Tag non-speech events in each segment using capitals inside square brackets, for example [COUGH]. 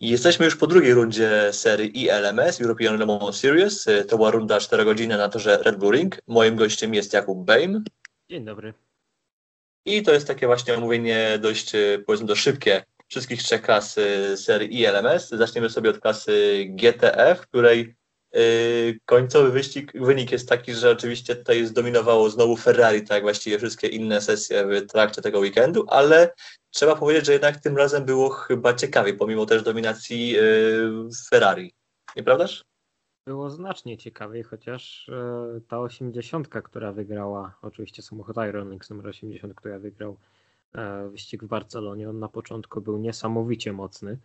Jesteśmy już po drugiej rundzie serii ILMS, European Le Mans Series. To była runda 4 godziny na torze Red Bull Ring. Moim gościem jest Jakub Bejm. Dzień dobry. I to jest takie właśnie omówienie dość, powiedzmy, to szybkie wszystkich trzech klas serii ILMS. Zaczniemy sobie od klasy GTF, w której yy, końcowy wyścig, wynik jest taki, że oczywiście tutaj zdominowało znowu Ferrari, tak jak właściwie wszystkie inne sesje w trakcie tego weekendu, ale trzeba powiedzieć, że jednak tym razem było chyba ciekawiej, pomimo też dominacji yy, Ferrari. Nieprawdaż? Było znacznie ciekawiej, chociaż yy, ta 80, która wygrała, oczywiście samochód Ironix numer 80, która wygrał yy, wyścig w Barcelonie, on na początku był niesamowicie mocny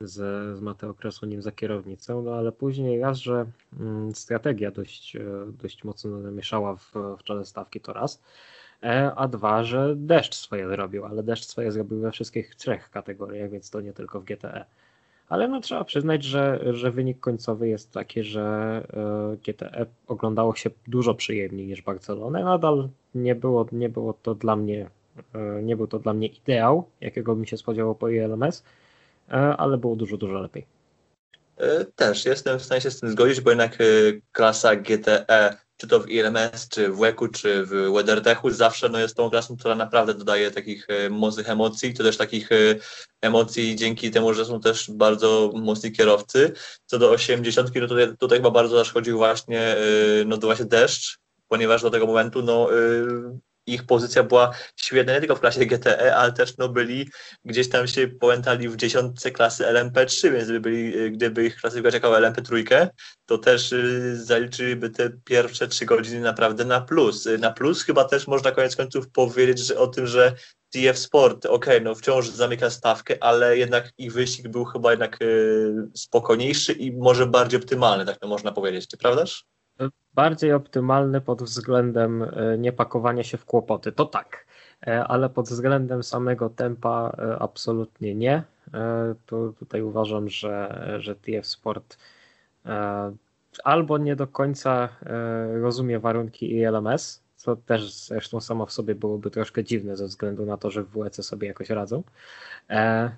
z, z Mateo Kresonim za kierownicą, no ale później raz, że mm, strategia dość, dość mocno namieszała w, w czele stawki to raz, a dwa, że deszcz swoje zrobił, ale deszcz swoje zrobił we wszystkich trzech kategoriach, więc to nie tylko w GTE. Ale no trzeba przyznać, że, że wynik końcowy jest taki, że GTE oglądało się dużo przyjemniej niż Barcelonę. Nadal nie było, nie było to dla mnie, nie był to dla mnie ideał, jakiego bym się spodziewał po ILMS, ale było dużo, dużo lepiej. Też jestem w stanie się z tym zgodzić, bo jednak klasa GTE czy to w ILMS, czy w WEC-u, czy w WeatherTechu, zawsze no, jest tą klasą, która naprawdę dodaje takich e, mocnych emocji, to też takich e, emocji dzięki temu, że są też bardzo mocni kierowcy. Co do 80, no tutaj, tutaj chyba bardzo zaszkodził właśnie, e, no właśnie deszcz, ponieważ do tego momentu no, ich pozycja była świetna nie tylko w klasie GTE, ale też no, byli gdzieś tam się połętali w dziesiątce klasy LMP3, więc gdyby, byli, gdyby ich klasyfikować jako LMP3, to też y, zaliczyliby te pierwsze trzy godziny naprawdę na plus. Na plus chyba też można koniec końców powiedzieć że o tym, że TF Sport, ok, no wciąż zamyka stawkę, ale jednak ich wyścig był chyba jednak spokojniejszy i może bardziej optymalny, tak to można powiedzieć, prawdaż? Bardziej optymalny pod względem e, niepakowania się w kłopoty. To tak, e, ale pod względem samego tempa e, absolutnie nie. Tu, tutaj uważam, że, że TF Sport albo nie do końca rozumie warunki ILMS, co też zresztą samo w sobie byłoby troszkę dziwne ze względu na to, że w WEC sobie jakoś radzą,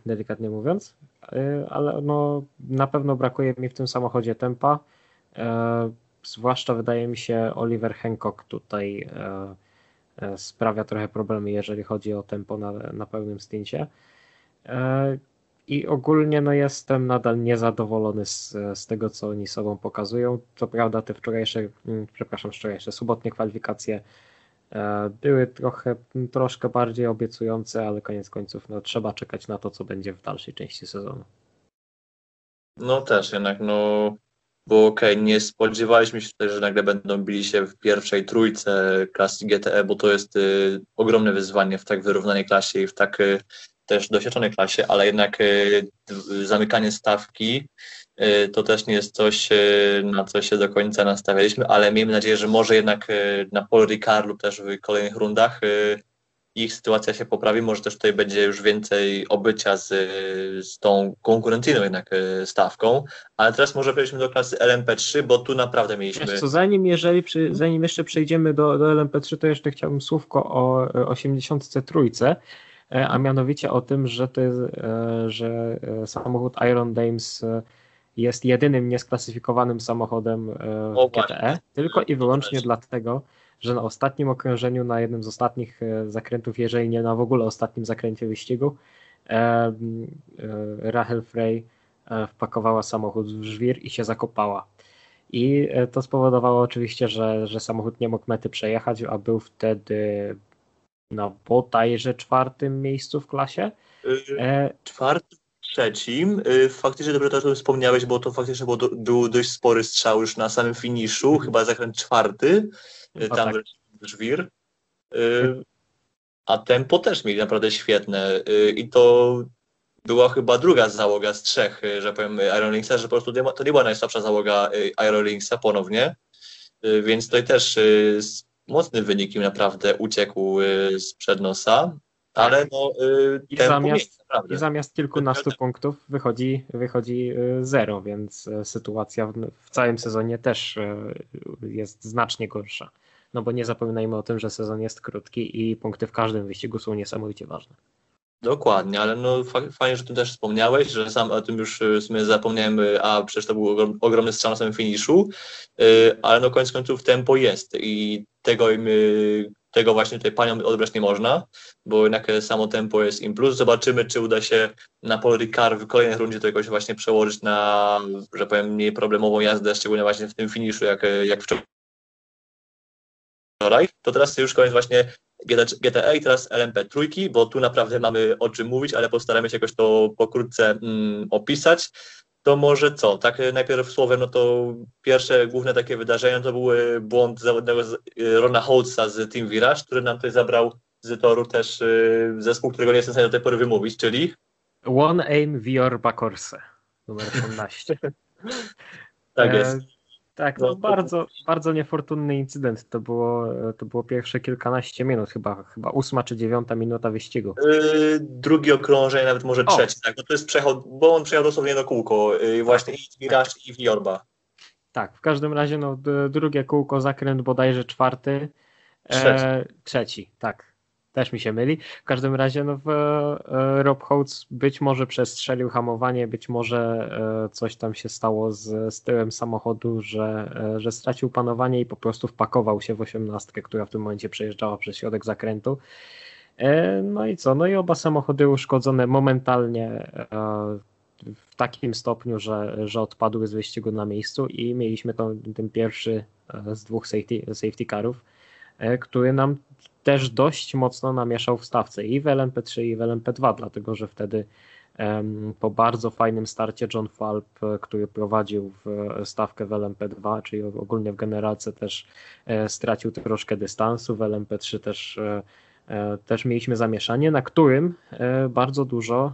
delikatnie mówiąc, ale no, na pewno brakuje mi w tym samochodzie tempa zwłaszcza wydaje mi się Oliver Hancock tutaj e, e, sprawia trochę problemy, jeżeli chodzi o tempo na, na pełnym zdjęcie. E, I ogólnie no, jestem nadal niezadowolony z, z tego, co oni sobą pokazują. Co prawda te wczorajsze, mm, przepraszam, wczorajsze, sobotnie kwalifikacje były trochę, troszkę bardziej obiecujące, ale koniec końców no, trzeba czekać na to, co będzie w dalszej części sezonu. No też jednak, no bo okej, okay, nie spodziewaliśmy się też, że nagle będą bili się w pierwszej trójce klasy GTE, bo to jest y, ogromne wyzwanie w tak wyrównanej klasie i w tak y, też doświadczonej klasie, ale jednak y, zamykanie stawki y, to też nie jest coś, y, na co się do końca nastawialiśmy, ale miejmy nadzieję, że może jednak y, na Paul Ricardo też w kolejnych rundach ich sytuacja się poprawi, może też tutaj będzie już więcej obycia z, z tą konkurencyjną jednak e, stawką, ale teraz może przejdźmy do klasy LMP3, bo tu naprawdę mieliśmy... Wiesz co, zanim, jeżeli przy, zanim jeszcze przejdziemy do, do LMP3, to jeszcze chciałbym słówko o 83, e, a mianowicie o tym, że, to jest, e, że samochód Iron Dames jest jedynym niesklasyfikowanym samochodem GTE, tylko i wyłącznie dlatego, że na ostatnim okrążeniu, na jednym z ostatnich e, zakrętów, jeżeli nie na w ogóle ostatnim zakręcie wyścigu, e, e, Rachel Frey wpakowała samochód w żwir i się zakopała. I to spowodowało oczywiście, że, że samochód nie mógł mety przejechać, a był wtedy na bodajże czwartym miejscu w klasie. Czwartym, trzecim. Faktycznie dobrze to o tym wspomniałeś, bo to faktycznie był, był dość spory strzał już na samym finiszu, mhm. chyba zakręt czwarty. Y, tam tak. żwir. Y, a tempo też mieli naprawdę świetne y, i to była chyba druga załoga z trzech, że powiem, Iron Linksa, że po prostu to nie była najsłabsza załoga Iron Linksa ponownie, więc tutaj też z mocnym wynikiem naprawdę uciekł z przednosa, ale no I zamiast, i zamiast kilkunastu punktów wychodzi, wychodzi zero, więc sytuacja w, w całym sezonie też jest znacznie gorsza. No bo nie zapominajmy o tym, że sezon jest krótki i punkty w każdym wyścigu są niesamowicie ważne. Dokładnie, ale no fajnie, że tu też wspomniałeś, że sam o tym już w sumie zapomniałem, a przecież to był ogromny strzał na samym finiszu, ale no koniec końców tempo jest i tego tego właśnie tutaj paniom odebrać nie można, bo jednak samo tempo jest im plus. Zobaczymy, czy uda się na Paul Ricard w kolejnej rundzie to jakoś właśnie przełożyć na, że powiem, mniej problemową jazdę, szczególnie właśnie w tym finiszu, jak, jak wczoraj. To teraz już koniec właśnie GTA i teraz LMP trójki, bo tu naprawdę mamy o czym mówić, ale postaramy się jakoś to pokrótce mm, opisać to może co? Tak e, najpierw słowem, no to pierwsze główne takie wydarzenia to był błąd zawodnego e, Rona Holtza z Team Virage, który nam tutaj zabrał z toru też e, zespół, którego nie jestem w stanie do tej pory wymówić, czyli? One Aim Vior Bakorse, numer 18. [LAUGHS] tak jest. Tak, no, no bardzo, bardzo niefortunny incydent. To było, to było pierwsze kilkanaście minut, chyba, chyba ósma czy dziewiąta minuta wyścigu. Yy, drugie okrążenie, nawet może o. trzecie, tak. No to jest przechod, bo on przejechał dosłownie do kółko. Yy, właśnie i Miraż i Wiorba. Tak, w każdym razie no, drugie kółko, zakręt bodajże czwarty. Trzeci. E, trzeci, tak też mi się myli. W każdym razie no, e, Rob Holtz być może przestrzelił hamowanie, być może e, coś tam się stało z, z tyłem samochodu, że, e, że stracił panowanie i po prostu wpakował się w osiemnastkę, która w tym momencie przejeżdżała przez środek zakrętu. No i co? No i oba samochody uszkodzone momentalnie w takim stopniu, że, że odpadły z wyścigu na miejscu i mieliśmy to, ten pierwszy z dwóch safety, safety carów, który nam też dość mocno namieszał w stawce i w LMP3 i w LMP2, dlatego że wtedy po bardzo fajnym starcie John Falp, który prowadził w stawkę w LMP2, czyli ogólnie w generalce też e, stracił troszkę dystansu, w LMP3 też, e, e, też mieliśmy zamieszanie, na którym bardzo dużo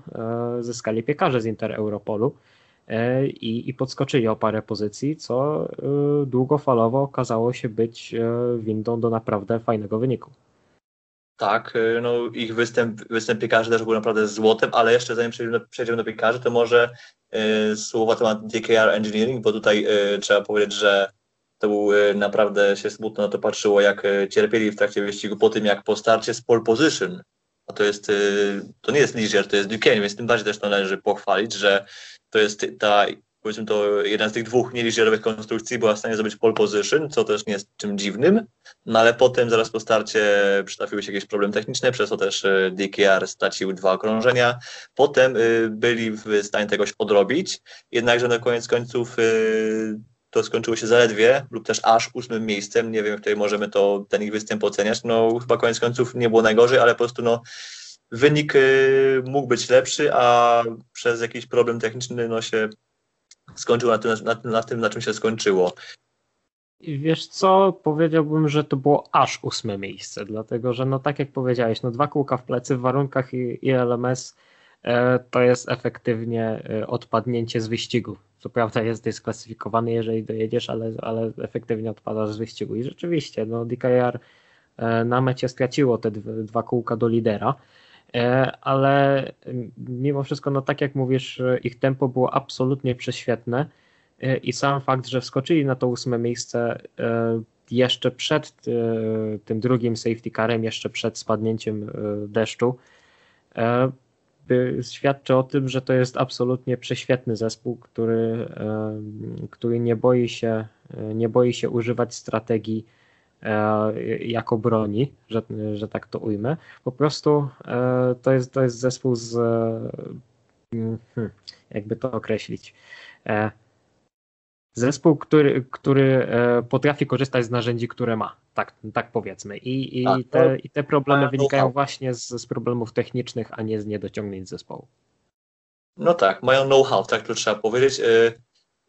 zyskali piekarze z Inter Europolu i, i podskoczyli o parę pozycji, co długofalowo okazało się być windą do naprawdę fajnego wyniku. Tak, y, no ich występ, występ piekarzy też był naprawdę złotem, ale jeszcze zanim przejdziemy do, piekarzy, to może y, słowa na temat DKR Engineering, bo tutaj y, trzeba powiedzieć, że to był naprawdę się smutno na to patrzyło, jak cierpieli w trakcie wyścigu po tym, jak po starcie z pole position, a to jest, to nie jest Ligier, to jest Duquesne, więc tym bardziej też to należy pochwalić, że to jest ta powiedzmy to jeden z tych dwóch nieliżerowych konstrukcji była w stanie zrobić pole position, co też nie jest czym dziwnym, no ale potem zaraz po starcie przytrafiły się jakieś problemy techniczne, przez to też e, DKR stracił dwa okrążenia. Potem e, byli w stanie tegoś odrobić, jednakże na koniec końców e, to skończyło się zaledwie lub też aż ósmym miejscem. Nie wiem, jak tutaj możemy to, ten ich występ oceniać. No chyba koniec końców nie było najgorzej, ale po prostu no wynik mógł być lepszy, a przez jakiś problem techniczny no się skończyło na tym, na, na tym, na czym się skończyło. Wiesz co, powiedziałbym, że to było aż ósme miejsce, dlatego że no tak jak powiedziałeś, no dwa kółka w plecy w warunkach ILMS e, to jest efektywnie e, odpadnięcie z wyścigu. Co prawda jest dysklasyfikowany, jeżeli dojedziesz, ale, ale efektywnie odpadasz z wyścigu. I rzeczywiście, no DKR e, na mecie straciło te dwa kółka do lidera, ale mimo wszystko, no tak jak mówisz, ich tempo było absolutnie prześwietne e, i sam fakt, że wskoczyli na to ósme miejsce e, jeszcze przed tym drugim safety carem, jeszcze przed spadnięciem deszczu, świadczy o tym, że to jest absolutnie prześwietny zespół, który, który nie boi się, nie boi się używać strategii E, jako broni, że, że tak to ujmę. Po prostu e, to jest, to jest zespół z hmm, jakby to określić. E, zespół, który, który potrafi korzystać z narzędzi, które ma. Tak, tak powiedzmy. I, i, tak, te, i te problemy wynikają właśnie z, z problemów technicznych, a nie z niedociągnięć zespołu. No tak, mają know-how, tak to trzeba powiedzieć.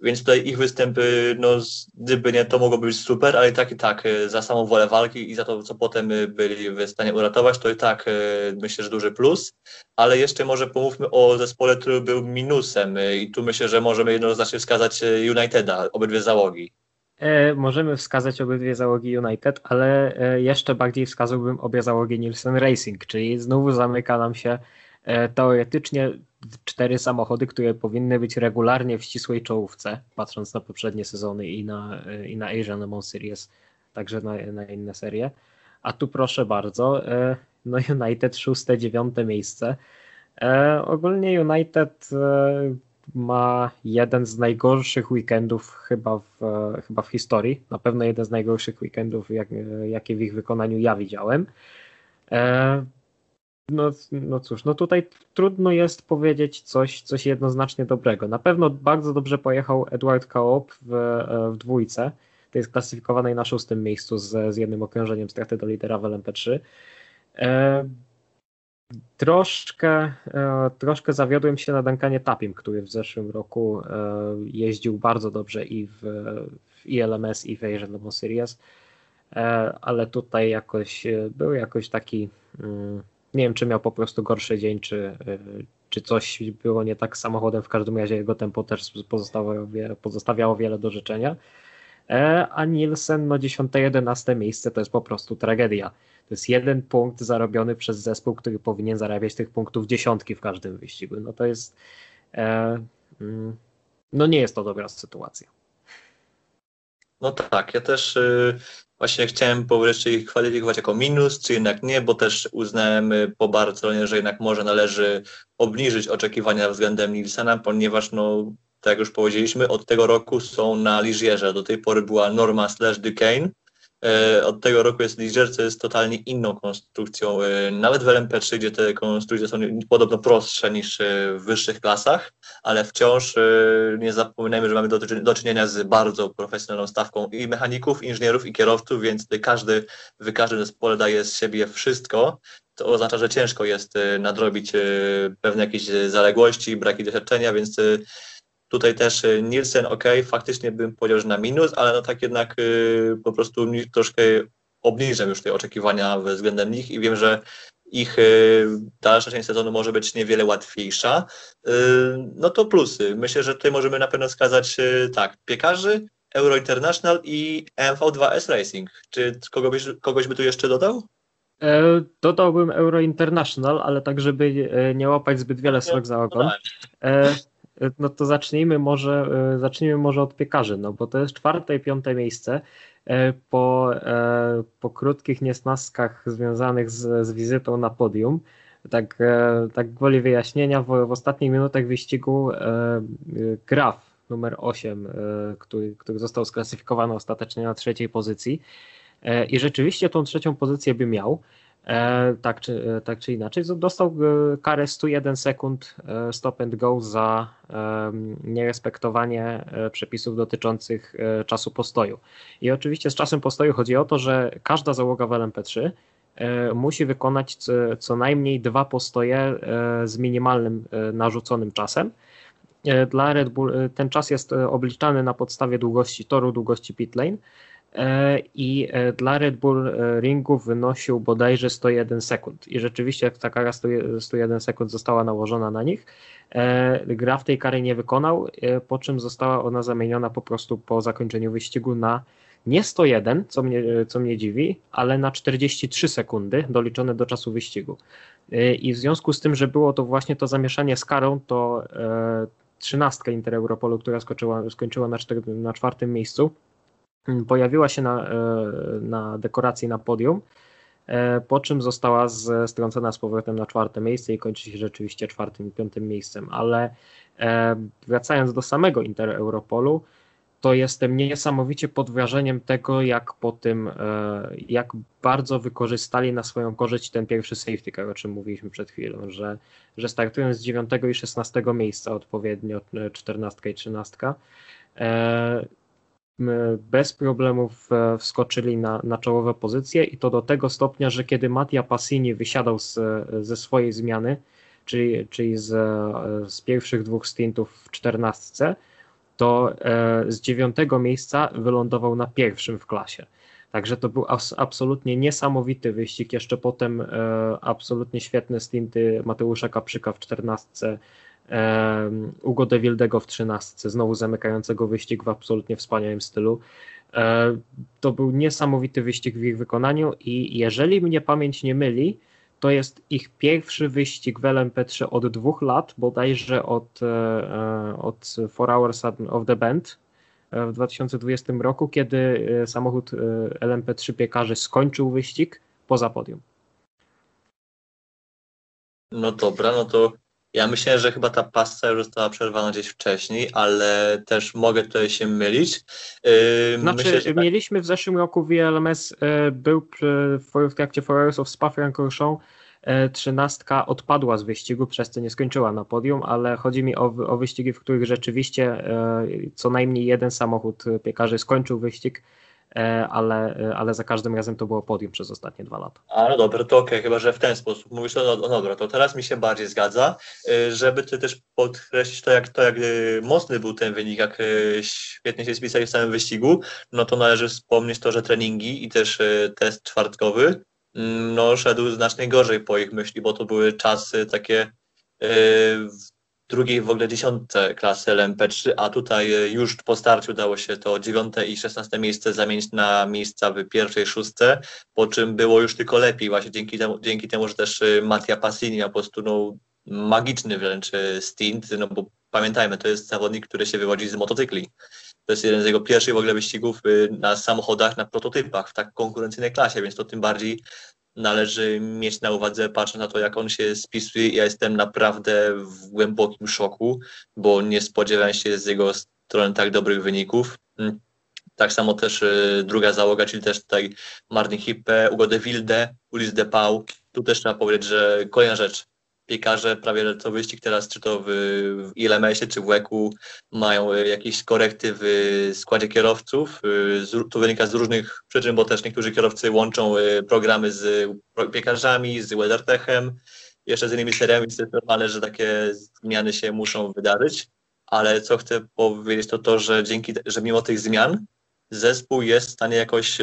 Więc tutaj ich występy, no gdyby nie, to mogłoby być super, ale i tak i tak e, za samą wolę walki i za to, co potem e, byli w stanie uratować, to i tak e, myślę, że duży plus. Ale jeszcze może pomówmy o zespole, który był minusem i tu myślę, że możemy jednoznacznie wskazać Uniteda, obydwie załogi. możemy wskazać obydwie załogi United, ale jeszcze bardziej wskazałbym obie załogi Nielsen Racing, czyli znowu zamyka nam się teoretycznie cztery samochody, które powinny być regularnie w ścisłej czołówce, patrząc na poprzednie sezony i na, i na Asian Mans Series, także na, na inne serie. A tu proszę bardzo, e, no United szóste, dziewiąte miejsce. E, ogólnie United e, ma jeden z najgorszych weekendów chyba w, e, chyba w historii. Na pewno jeden z najgorszych weekendów, jak, jakie w ich wykonaniu ja widziałem. No, no cóż, no tutaj trudno jest powiedzieć coś, coś jednoznacznie dobrego. Na pewno bardzo dobrze pojechał Edward Kaop w, e, w dwójce, tej jest klasyfikowanej na szóstym miejscu z, z jednym okrążeniem straty do lidera w LMP3. E, troszkę, e, troszkę zawiodłem się na Duncanie Tapim, który w zeszłym roku e, jeździł bardzo dobrze i w, w ILMS i w Asian Series, e, ale tutaj jakoś e, był jakoś taki mm, nie wiem, czy miał po prostu gorszy dzień, czy, y, czy coś było nie tak z samochodem. W każdym razie jego tempo też pozostawiało, pozostawiało wiele do życzenia. E, a Nielsen, no 10-11 miejsce to jest po prostu tragedia. To jest jeden punkt zarobiony przez zespół, który powinien zarabiać tych punktów dziesiątki w każdym wyścigu. No to jest. E, mm, no nie jest to dobra sytuacja. No tak, ja też y, właśnie chciałem powreszcie ich kwalifikować jako minus, czy jednak nie, bo też uznałem y, po Barcelonie, że jednak może należy obniżyć oczekiwania względem Nilsena, ponieważ no, tak jak już powiedzieliśmy, od tego roku są na Ligierze. Do tej pory była Norma slash Duquesne, od tego roku jest Ligier, co jest totalnie inną konstrukcją. E, nawet w LMP3, gdzie te konstrukcje są podobno prostsze niż e, w wyższych klasach, ale wciąż nie zapominajmy, że mamy do, czynienia z bardzo profesjonalną stawką i mechaników, inżynierów, i kierowców, więc każdy w każdym zespole daje z siebie wszystko. To oznacza, że ciężko jest nadrobić pewne jakieś zaległości, braki doświadczenia, więc Tutaj też y, Nielsen, ok, faktycznie bym powiedział, że na minus, ale no tak jednak y, po prostu troszkę obniżam już te oczekiwania względem nich i wiem, że ich y, dalsza część sezonu może być niewiele łatwiejsza. No to plusy. Myślę, że tutaj możemy na pewno wskazać tak, piekarzy, Euro International i MV2S Racing. Czy kogoś, kogoś by tu jeszcze dodał? E, dodałbym Euro International, ale tak, żeby e, nie łapać zbyt wiele srok za ogon. No to zacznijmy może, e, zacznijmy może od piekarzy, no bo to jest czwarte i piąte miejsce. E, po, e, po krótkich niesnaskach związanych z, z wizytą na podium, tak, tak gwoli wyjaśnienia, w, w ostatnich minutach wyścigu Graf numer 8, który, który został sklasyfikowany ostatecznie na trzeciej pozycji i rzeczywiście tą trzecią pozycję by miał, tak, czy, e, tak czy inaczej. Dostał e, karę 101 sekund stop and go za nierespektowanie przepisów dotyczących czasu postoju. I oczywiście z czasem postoju chodzi o to, że każda załoga w LMP3 musi wykonać co najmniej dwa postoje z minimalnym narzuconym czasem. Dla Red Bull ten czas jest obliczany na podstawie długości toru, długości pit lane E, i e, dla Red Bull e, ringu wynosił bodajże 101 sekund. I rzeczywiście ta kara 101 sekund została nałożona na nich. Graf tej kary nie wykonał, po czym została ona zamieniona po prostu po zakończeniu wyścigu na nie 101, co mnie, co mnie dziwi, ale na 43 sekundy doliczone do czasu wyścigu. I w związku z tym, że było to właśnie to zamieszanie z karą, to trzynastka Inter Europolu, która skoczyła, skończyła na, czter, na czwartym miejscu, pojawiła się na, e, na dekoracji na podium, e, po czym została strącona z powrotem na czwarte miejsce i kończy się rzeczywiście czwartym i piątym miejscem. Ale e, wracając do samego Inter Europolu, to jestem niesamowicie pod wrażeniem tego, jak po tym, jak bardzo wykorzystali na swoją korzyść ten pierwszy safety car, o czym mówiliśmy przed chwilą, że, że startując z 9 i 16 miejsca odpowiednio, 14 i 13, bez problemów e, wskoczyli na, na czołowe pozycje i to do tego stopnia, że kiedy Mattia Passini wysiadał z, ze swojej zmiany, czyli, czyli z, z pierwszych dwóch stintów w czternastce, to e, z dziewiątego miejsca wylądował na pierwszym w klasie. Także to był absolutnie niesamowity wyścig. Jeszcze potem e, absolutnie świetne stinty Mateusza Kaprzyka w czternastce Ugo de Wildego w trzynastce, znowu zamykającego wyścig w absolutnie wspaniałym stylu. E, to był niesamowity wyścig w ich wykonaniu i jeżeli mnie pamięć nie myli, to jest ich pierwszy wyścig w LMP3 od dwóch lat, bodajże od, e, e, od Four Hours of the Band w 2020 roku, kiedy samochód LMP3 piekarzy skończył wyścig poza podium. No dobra, no to Ja myślę, że chyba ta pasta już została przerwana gdzieś wcześniej, ale też mogę tutaj się mylić. Yy, znaczy, myślę, tak... mieliśmy w zeszłym roku VLMS, yy, był przy, w trakcie Forest of Spa-Francorchamps yy, trzynastka odpadła z wyścigu, przez co nie skończyła na podium, ale chodzi mi o, o wyścigi, w których rzeczywiście yy, co najmniej jeden samochód piekarzy skończył wyścig E, ale, e, ale za każdym razem to było podium przez ostatnie dwa lata. A no dobra, to okej, okay, chyba że w ten sposób mówisz, no, no dobra, to teraz mi się bardziej zgadza, e, żeby ty też podkreślić to, jak, to, jak mocny był ten wynik, jak świetnie się spisali w samym wyścigu, no to należy wspomnieć to, że treningi i też test czwartkowy mm, no, szedł znacznie gorzej po ich myśli, bo to były czasy takie drugiej w ogóle dziesiątce klasy LMP3, a tutaj e, już po starciu udało się to dziewiąte i szesnaste miejsce zamienić na miejsca w pierwszej szóstce, po czym było już tylko lepiej właśnie dzięki temu, dzięki temu że też e, Mattia Passini po prostu no, magiczny wręcz e, stint, no bo pamiętajmy, to jest zawodnik, który się wywodzi z motocykli. To jest jeden z jego pierwszych w ogóle wyścigów na samochodach, na prototypach w tak konkurencyjnej klasie, więc to tym bardziej należy mieć na uwadze, patrząc na to, jak on się spisuje. Ja jestem naprawdę w głębokim szoku, bo nie spodziewałem się z jego strony tak dobrych wyników. Mm. Tak samo też y, druga załoga, czyli też tutaj Martin Hippe, Ugo de Wilde, Ulis de Pau. Tu też trzeba powiedzieć, że kolejna rzecz, piekarze prawie co wyścig teraz, czy to w, w ILMS-ie, czy w WEC-u, mają e, jakieś korekty w składzie kierowców. E, to wynika z różnych przyczyn, bo też niektórzy kierowcy łączą e, programy z piekarzami, z WeatherTechem, jeszcze z innymi seriami, więc jest normalne, że takie zmiany się muszą wydarzyć. Ale co chcę powiedzieć, to to, że dzięki, że mimo tych zmian zespół jest w stanie jakoś,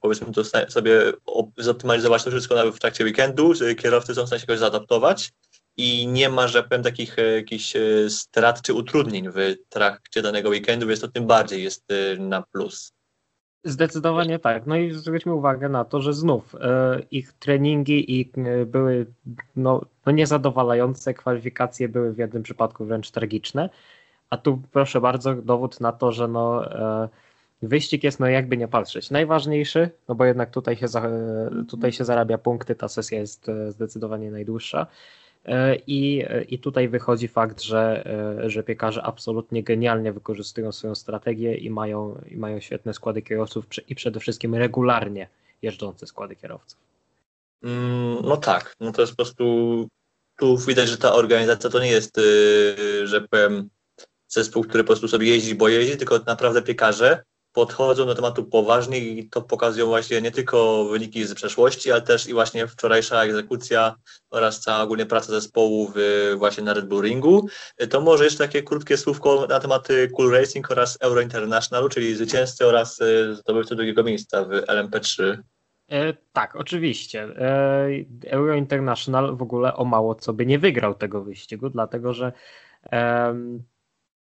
powiedzmy to sobie zoptymalizować to wszystko w trakcie weekendu, kierowcy są w stanie się jakoś zaadaptować i nie ma, że powiem, takich e, jakichś e, strat czy utrudnień w trakcie danego weekendu, więc to tym bardziej jest e, na plus. Zdecydowanie tak. No i zwróćmy uwagę na to, że znów ich treningi i były no, no niezadowalające, kwalifikacje były w jednym przypadku wręcz tragiczne, a tu proszę bardzo dowód na to, że no e, Wyścig jest, no jakby nie patrzeć, najważniejszy, no bo jednak tutaj się, za, tutaj się zarabia punkty, ta sesja jest e, zdecydowanie najdłuższa. E, I, I tutaj wychodzi fakt, że, e, że piekarze absolutnie genialnie wykorzystują swoją strategię i mają, i mają świetne składy kierowców i przede wszystkim regularnie jeżdżące składy kierowców. Mm, no tak, no to jest po prostu tu widać, że ta organizacja to nie jest, y, że powiem, zespół, który po prostu sobie jeździ, bo jeździ, tylko naprawdę piekarze podchodzą do tematu poważnie i to pokazują właśnie nie tylko wyniki z przeszłości, ale też i właśnie wczorajsza egzekucja oraz cała ogólnie praca zespołu w, właśnie na Red Bull Ringu. To może jeszcze takie krótkie słówko na temat Cool Racing oraz Euro Internationalu, czyli zwycięzcy oraz e, zdobywcy drugiego miejsca w LMP3. E, tak, oczywiście. E, Euro International w ogóle o mało co by nie wygrał tego wyścigu, dlatego że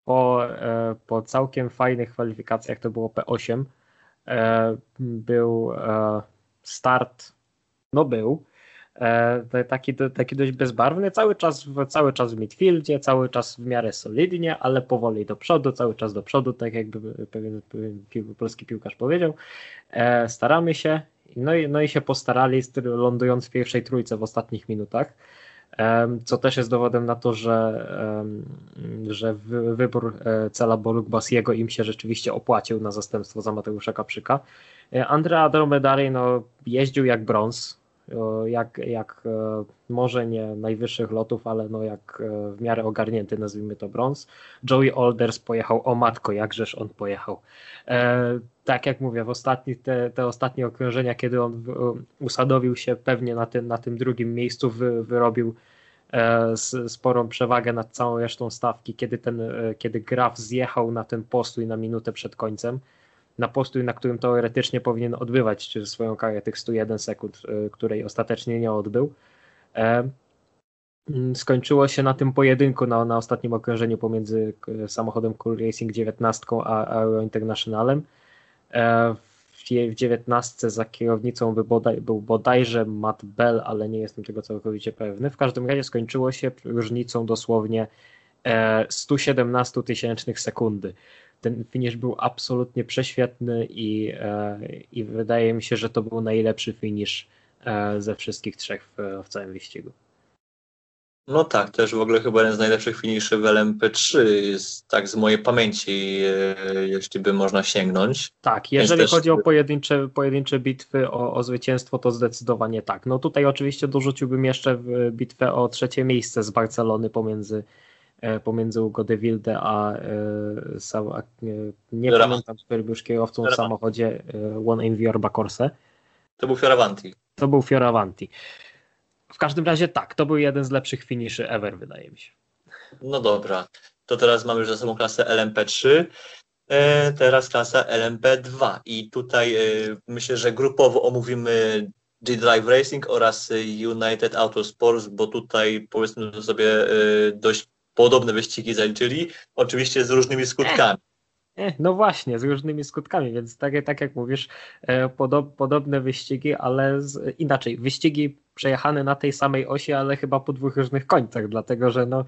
po, e, po całkiem fajnych kwalifikacjach, to było P8, e, był e, start, no był, taki, taki dość bezbarwny, cały czas, cały czas w midfieldzie, cały czas w miarę solidnie, ale powoli do przodu, cały czas do przodu, tak jakby pewien, polski piłkarz powiedział. Staramy się, no i, no i się postarali, lądując w pierwszej trójce w ostatnich minutach co też jest dowodem na to, że, że wybór e, cela Basiego im się rzeczywiście opłacił na zastępstwo za Mateusza Kaprzyka. E, Andrea Dromedary no, jeździł jak brąz, jak, jak e, może nie najwyższych lotów, ale no jak w miarę ogarnięty, nazwijmy to brąz. Joey Alders pojechał, o matko, jakżeż on pojechał. E, tak jak mówię, w ostatnich, te, te ostatnie okrążenia, kiedy on usadowił się pewnie na tym, na tym drugim miejscu, wy, wyrobił e, sporą przewagę nad całą resztą stawki, kiedy ten, e, kiedy Graf zjechał na ten postój na minutę przed końcem, na postój, na którym teoretycznie powinien odbywać swoją karę tych 101 sekund, e, której ostatecznie nie odbył. E, Mm, skończyło się na tym pojedynku na, na ostatnim okrążeniu pomiędzy samochodem Cool Racing 19 a Euro Internationalem. E, w 19 za kierownicą był, bodaj, był bodajże Matt Bell, ale nie jestem tego całkowicie pewny. W każdym razie skończyło się różnicą dosłownie 117 e, tysięcznych sekundy. Ten finish był absolutnie prześwietny i, e, i wydaje mi się, że to był najlepszy finish ze wszystkich trzech w, w całym wyścigu. No tak, też w ogóle chyba jeden z najlepszych finiszy w LMP3 jest tak z mojej pamięci, e, jeśli by można sięgnąć. Tak, jeżeli chodzi o pojedyncze, pojedyncze bitwy o, o zwycięstwo, to zdecydowanie tak. No tutaj oczywiście dorzuciłbym jeszcze bitwę o trzecie miejsce z Barcelony pomiędzy E, pomiędzy Ugo de Wilde a, e, a nie Fioravanti. pamiętam, był kierowcą w samochodzie e, One in Viorba Corse. To był Fioravanti. To był Fioravanti. W każdym razie tak, to był jeden z lepszych finiszy ever, wydaje mi się. No dobra, to teraz mamy już za sobą klasę LMP3, teraz klasa LMP2 i tutaj myślę, że grupowo omówimy G-Drive Racing oraz United Autosports, bo tutaj powiedzmy sobie dość podobne wyścigi zaliczyli, oczywiście z różnymi skutkami. E, no właśnie, z różnymi skutkami, więc tak, tak jak mówisz, e, podob, podobne wyścigi, ale z, inaczej. Wyścigi przejechane na tej samej osi, ale chyba po dwóch różnych końcach, dlatego że no,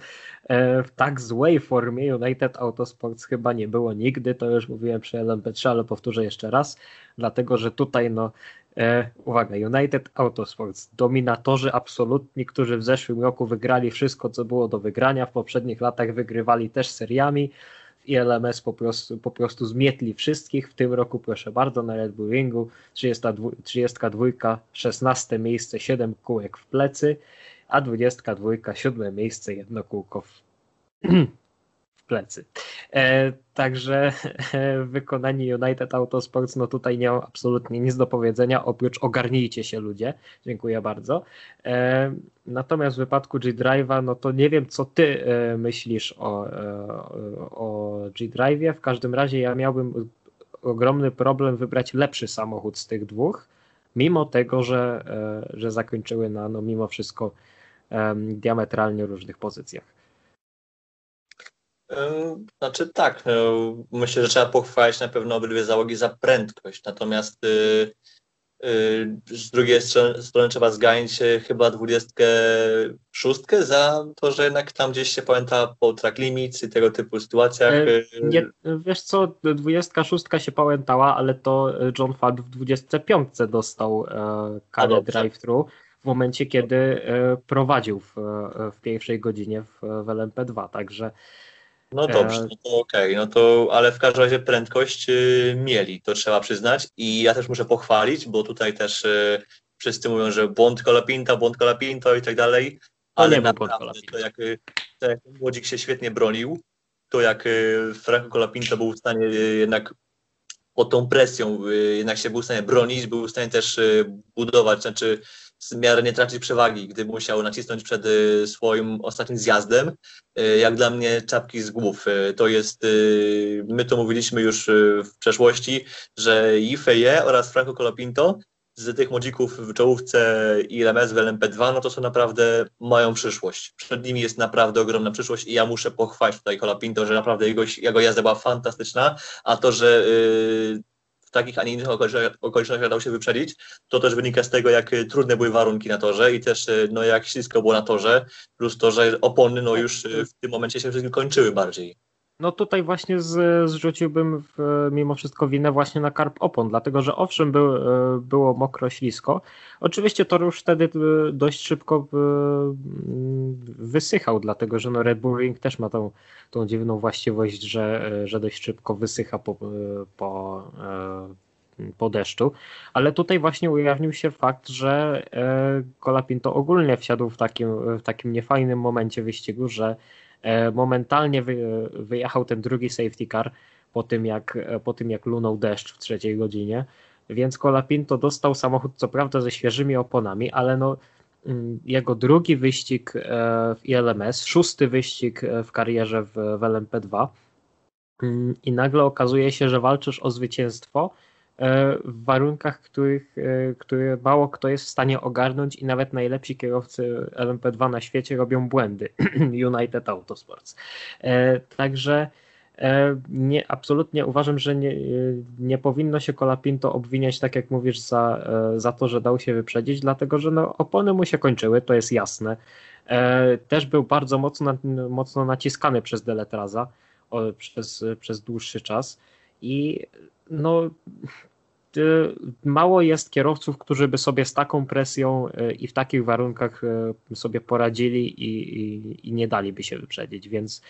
e, w tak złej formie United Autosports chyba nie było nigdy, to już mówiłem przy LMP3, ale powtórzę jeszcze raz, dlatego że tutaj no, E, uwaga, United Autosports, dominatorzy absolutni, którzy w zeszłym roku wygrali wszystko, co było do wygrania, w poprzednich latach wygrywali też seriami, w ILMS po prostu, po prostu zmietli wszystkich, w tym roku proszę bardzo na Red Bull Ringu 32, 32 16 miejsce, 7 kółek w plecy, a 22 7 miejsce, jedno kółko w [CLEARS THROAT] plecy. E, także e, wykonanie United Autosports, no tutaj nie mam absolutnie nic do powiedzenia, oprócz ogarnijcie się ludzie. Dziękuję bardzo. E, natomiast w wypadku G-Drive'a, no to nie wiem, co ty e, myślisz o, e, o G-Drive'ie. W każdym razie ja miałbym ogromny problem wybrać lepszy samochód z tych dwóch, mimo tego, że, e, że zakończyły na no, mimo wszystko diametralnie różnych pozycjach. Znaczy tak, no, myślę, że trzeba pochwalić na pewno obydwie załogi za prędkość, natomiast y, z drugiej strony, strony trzeba zganić chyba 26 za to, że jednak tam gdzieś się pamięta po track limits i tego typu sytuacjach. E, nie, wiesz co, 26 się pamiętała, ale to John Fad w 25 dostał e, karę drive-thru w momencie, kiedy e, prowadził w, w pierwszej godzinie w, w LMP2, także no dobrze, no to okej, okay. no to, ale w każdym razie prędkość y, mieli, to trzeba przyznać i ja też muszę pochwalić, bo tutaj też y, wszyscy mówią, że błąd Kolapinta, błąd Kolapinto i tak dalej, ale naprawdę to jak, y, to jak Młodzik się świetnie bronił, to jak Franco Kolapinto był w stanie jednak pod tą presją jednak się był w stanie bronić, był w stanie też budować, znaczy w miarę nie tracić przewagi, gdy musiał nacisnąć przed y, swoim ostatnim zjazdem. Y, jak dla mnie czapki z głów. Y, to jest, my to mówiliśmy już w przeszłości, że Ifeje oraz Franco Colapinto z tych młodzików w czołówce ILMS w LMP2, no to są naprawdę, mają przyszłość. Przed nimi jest naprawdę ogromna przyszłość i ja muszę pochwalić tutaj Colapinto, że naprawdę jego, jego jazda była fantastyczna, a to, że takich, a nie innych okolicznościach dał się wyprzedzić, to też wynika z tego, jak e, trudne były warunki na torze i też e, no, jak ślisko było na torze, plus to, że opony no, już e, w tym momencie się wszystkim kończyły bardziej. No tutaj właśnie z, zrzuciłbym w, mimo wszystko winę właśnie na karp opon, dlatego że owszem był, było mokro, ślisko. Oczywiście tor już wtedy dość szybko wysychał, dlatego że no Red Bull Ring też ma tą, tą dziwną właściwość, że, że dość szybko wysycha po, po, po deszczu, ale tutaj właśnie ujawnił się fakt, że Colapinto ogólnie wsiadł w takim, w takim niefajnym momencie wyścigu, że E, momentalnie wy, wyjechał ten drugi safety car po tym, jak, po tym jak lunął deszcz w trzeciej godzinie, więc Colapinto dostał samochód co prawda ze świeżymi oponami, ale no mm, jego drugi wyścig e, w ILMS, szósty wyścig e, w karierze w, w LMP2 mm, i nagle okazuje się, że walczysz o zwycięstwo E, w warunkach, których, e, które mało kto jest w stanie ogarnąć i nawet najlepsi kierowcy LMP2 na świecie robią błędy. [CLEARS THROAT] United Autosports. E, także nie, absolutnie uważam, że nie, nie powinno się Colapinto obwiniać, tak jak mówisz, za, za to, że dał się wyprzedzić, dlatego że no, opony mu się kończyły, to jest jasne. Też był bardzo mocno, mocno naciskany przez Deletraza przez, przez dłuższy czas i no mało jest kierowców, którzy by sobie z taką presją i w takich warunkach sobie poradzili i, i, i nie daliby się wyprzedzić, więc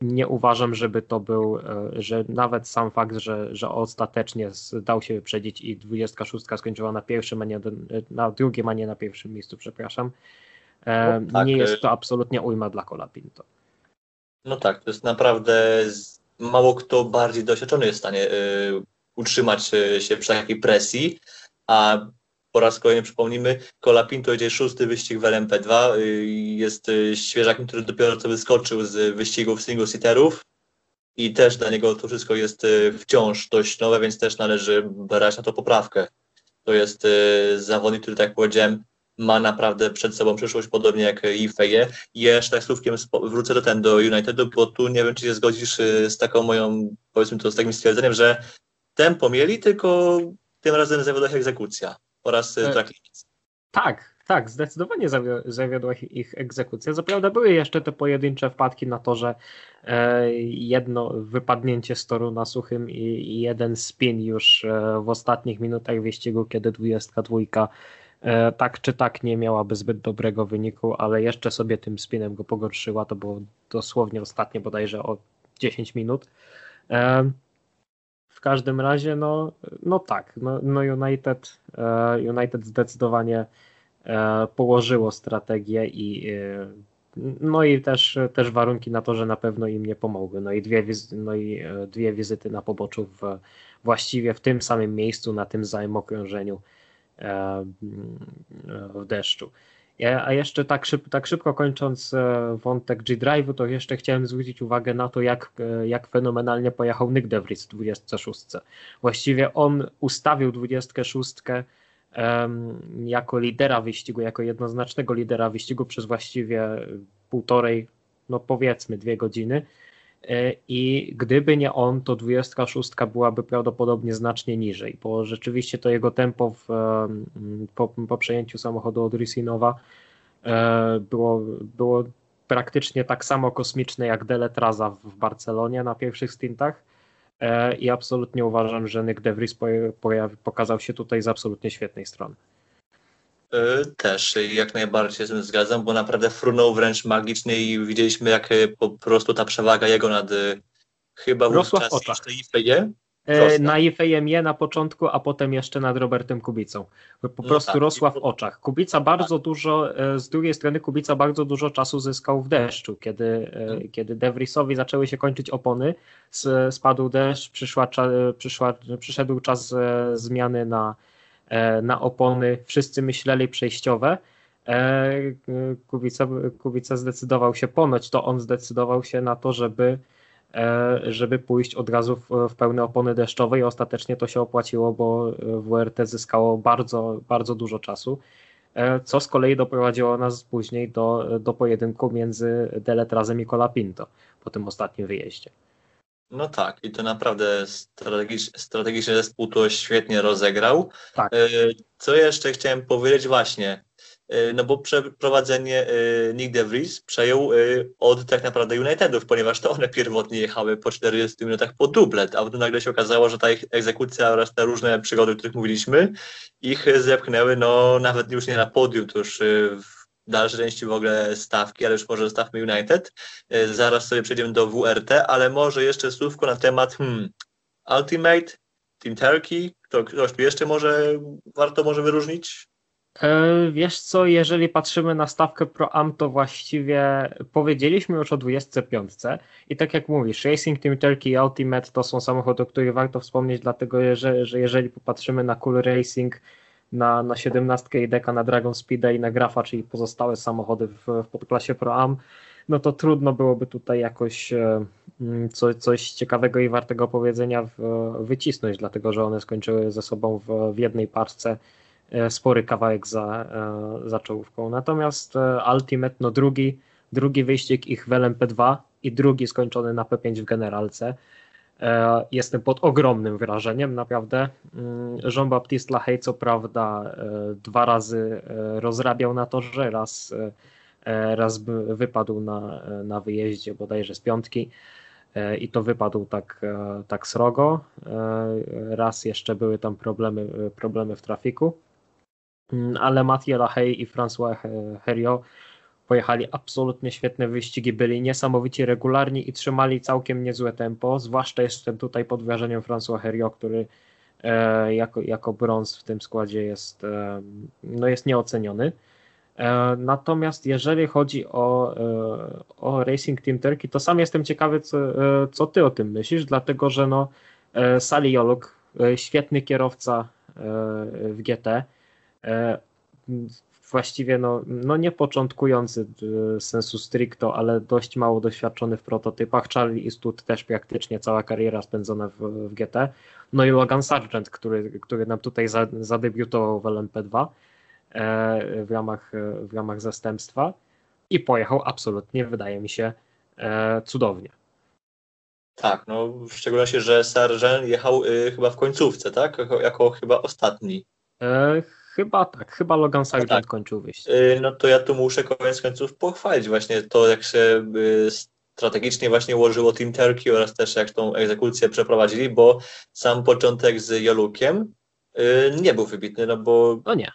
nie uważam, żeby to był, że nawet sam fakt, że, że ostatecznie dał się wyprzedzić i 26 skończyła na pierwszym, a nie na drugim, a nie na pierwszym miejscu, przepraszam, no, tak. nie jest to absolutnie ujma dla Colapinto. No tak, to jest naprawdę mało kto bardziej doświadczony jest w stanie y, utrzymać y, się przy takiej presji, a po raz kolejny przypomnimy, Colapinto jedzie szósty wyścig w LMP2, y, jest świeżakiem, który dopiero co wyskoczył z wyścigów single-seaterów i też dla niego to wszystko jest wciąż dość nowe, więc też należy brać na to poprawkę. To jest zawodnik, który, tak jak powiedziałem, ma naprawdę przed sobą przyszłość, podobnie jak i Feje. I jeszcze tak słówkiem wrócę do ten, do Unitedu, bo tu nie wiem, czy się zgodzisz y, z taką moją, powiedzmy to, z takim stwierdzeniem, że tempo mieli, tylko tym razem zawiodła ich egzekucja oraz e, track Tak, tak, zdecydowanie zawiodła ich egzekucja. Zaprawdę były jeszcze te pojedyncze wpadki na to, że e, jedno wypadnięcie z toru na suchym i jeden spin już e, w ostatnich minutach wyścigu, kiedy 22 E, tak czy tak nie miałaby zbyt dobrego wyniku, ale jeszcze sobie tym spinem go pogorszyła. To było dosłownie ostatnie bodajże o 10 minut. E, w każdym razie, no, no tak, no, no United, e, United zdecydowanie położyło strategię i no i też, też warunki na to, że na pewno im nie pomogły. No i dwie, no i dwie wizyty na poboczu w, właściwie w tym samym miejscu, na tym samym okrążeniu E, w deszczu. A jeszcze tak, szyb, tak szybko kończąc e, wątek G-Drive'u, to jeszcze chciałem zwrócić uwagę na to, jak, e, jak fenomenalnie pojechał Nick DeVries w 26. Właściwie on ustawił 26 jako lidera wyścigu, jako jednoznacznego lidera wyścigu przez właściwie półtorej, no powiedzmy dwie godziny i gdyby nie on, to 26 byłaby prawdopodobnie znacznie niżej, bo rzeczywiście to jego tempo w, po, po przejęciu samochodu od Rysinowa e, było, było praktycznie tak samo kosmiczne jak Deletraza w Barcelonie na pierwszych stintach e, i absolutnie uważam, że Nick DeVries pokazał się tutaj z absolutnie świetnej strony. E, też jak najbardziej się z tym zgadzam, bo naprawdę frunął wręcz magicznie i widzieliśmy jak e, po prostu ta przewaga jego nad e, chyba Rosła wówczas w oczach. Ifeje. Na Ifejem na początku, a potem jeszcze nad Robertem Kubicą. Po no prostu tak. rosła w oczach. Kubica bardzo tak. dużo, z drugiej strony Kubica bardzo dużo czasu zyskał w deszczu, kiedy, hmm. kiedy De Vriesowi zaczęły się kończyć opony, spadł deszcz, przyszła, przyszła, przyszedł czas zmiany na, E, na opony wszyscy myśleli przejściowe. E, Kubica, Kubica zdecydował się, ponoć to on zdecydował się na to, żeby, e, żeby pójść od razu w, w pełne opony deszczowe i ostatecznie to się opłaciło, bo WRT zyskało bardzo, bardzo dużo czasu, co z kolei doprowadziło nas później do, do pojedynku między Deletrazem i Colapinto po tym ostatnim wyjeździe. No tak, i to naprawdę strategicz, strategiczny zespół to świetnie rozegrał. Tak. E, co jeszcze chciałem powiedzieć właśnie, e, no bo przeprowadzenie e, Nick DeVries przejął od tak naprawdę Unitedów, ponieważ to one pierwotnie jechały po 40 minutach po dublet, a potem nagle się okazało, że ta ich egzekucja oraz te różne przygody, o których mówiliśmy, ich zepchnęły no nawet już nie na podium, to już w dalsze części w ogóle stawki, ale już może zostawmy United. E, zaraz sobie przejdziemy do WRT, ale może jeszcze słówko na temat hmm, Ultimate, Team Turkey, to ktoś tu jeszcze może warto może wyróżnić? E, wiesz co, jeżeli patrzymy na stawkę Pro Am, to właściwie powiedzieliśmy już o 25 i tak jak mówisz, Racing Team Turkey i Ultimate to są samochody, o których warto wspomnieć, dlatego że, że jeżeli popatrzymy na Cool Racing, na, na 17 i deka na Dragon Speed i na Grafa, czyli pozostałe samochody w, w podklasie Pro Am, no to trudno byłoby tutaj jakoś e, mm, coś, coś ciekawego i wartego powiedzenia wycisnąć, dlatego że one skończyły ze sobą w, w jednej parce e, spory kawałek za, e, za czołówką. Natomiast Ultimate, no drugi, drugi wyścig ich w LMP2 i drugi skończony na P5 w generalce. E, jestem pod ogromnym wrażeniem, naprawdę. Mm, Jean-Baptiste Lahey, co prawda, e, dwa razy e, rozrabiał na torze, raz, raz wypadł na, na wyjeździe bodajże z piątki. i to wypadł tak, tak srogo. Raz jeszcze były tam problemy, problemy w trafiku, mm, ale Mathieu Lahey i François Herriot pojechali absolutnie świetne wyścigi, byli niesamowicie regularni i trzymali całkiem niezłe tempo, zwłaszcza jestem tutaj pod wrażeniem François Herriot, który e, jako, jako brąz w tym składzie jest, e, no jest nieoceniony. E, natomiast jeżeli chodzi o, e, o Racing Team Turkey, to sam jestem ciekawy, co, e, co ty o tym myślisz, dlatego że no, e, Sali Joluk, świetny kierowca w GT, właściwie no, no nie początkujący sensu stricto, ale dość mało doświadczony w prototypach. Charlie Eastwood też praktycznie cała kariera spędzona w, w GT. No i Logan Sargent, który, który nam tutaj zadebiutował w LMP2 e, w, ramach, w ramach zastępstwa i pojechał absolutnie, wydaje mi się, e, cudownie. Tak, no w szczególności, że Sargent jechał y, chyba w końcówce, tak? Jako, jako chyba ostatni. E, Chyba tak, chyba Logan Sargent no tak. kończył wyjście. Y, no to ja tu muszę koniec końców pochwalić właśnie to, jak się y, strategicznie właśnie ułożyło Team Turkey oraz też jak tą egzekucję przeprowadzili, bo sam początek z Jolukiem y, nie był wybitny, no bo no nie.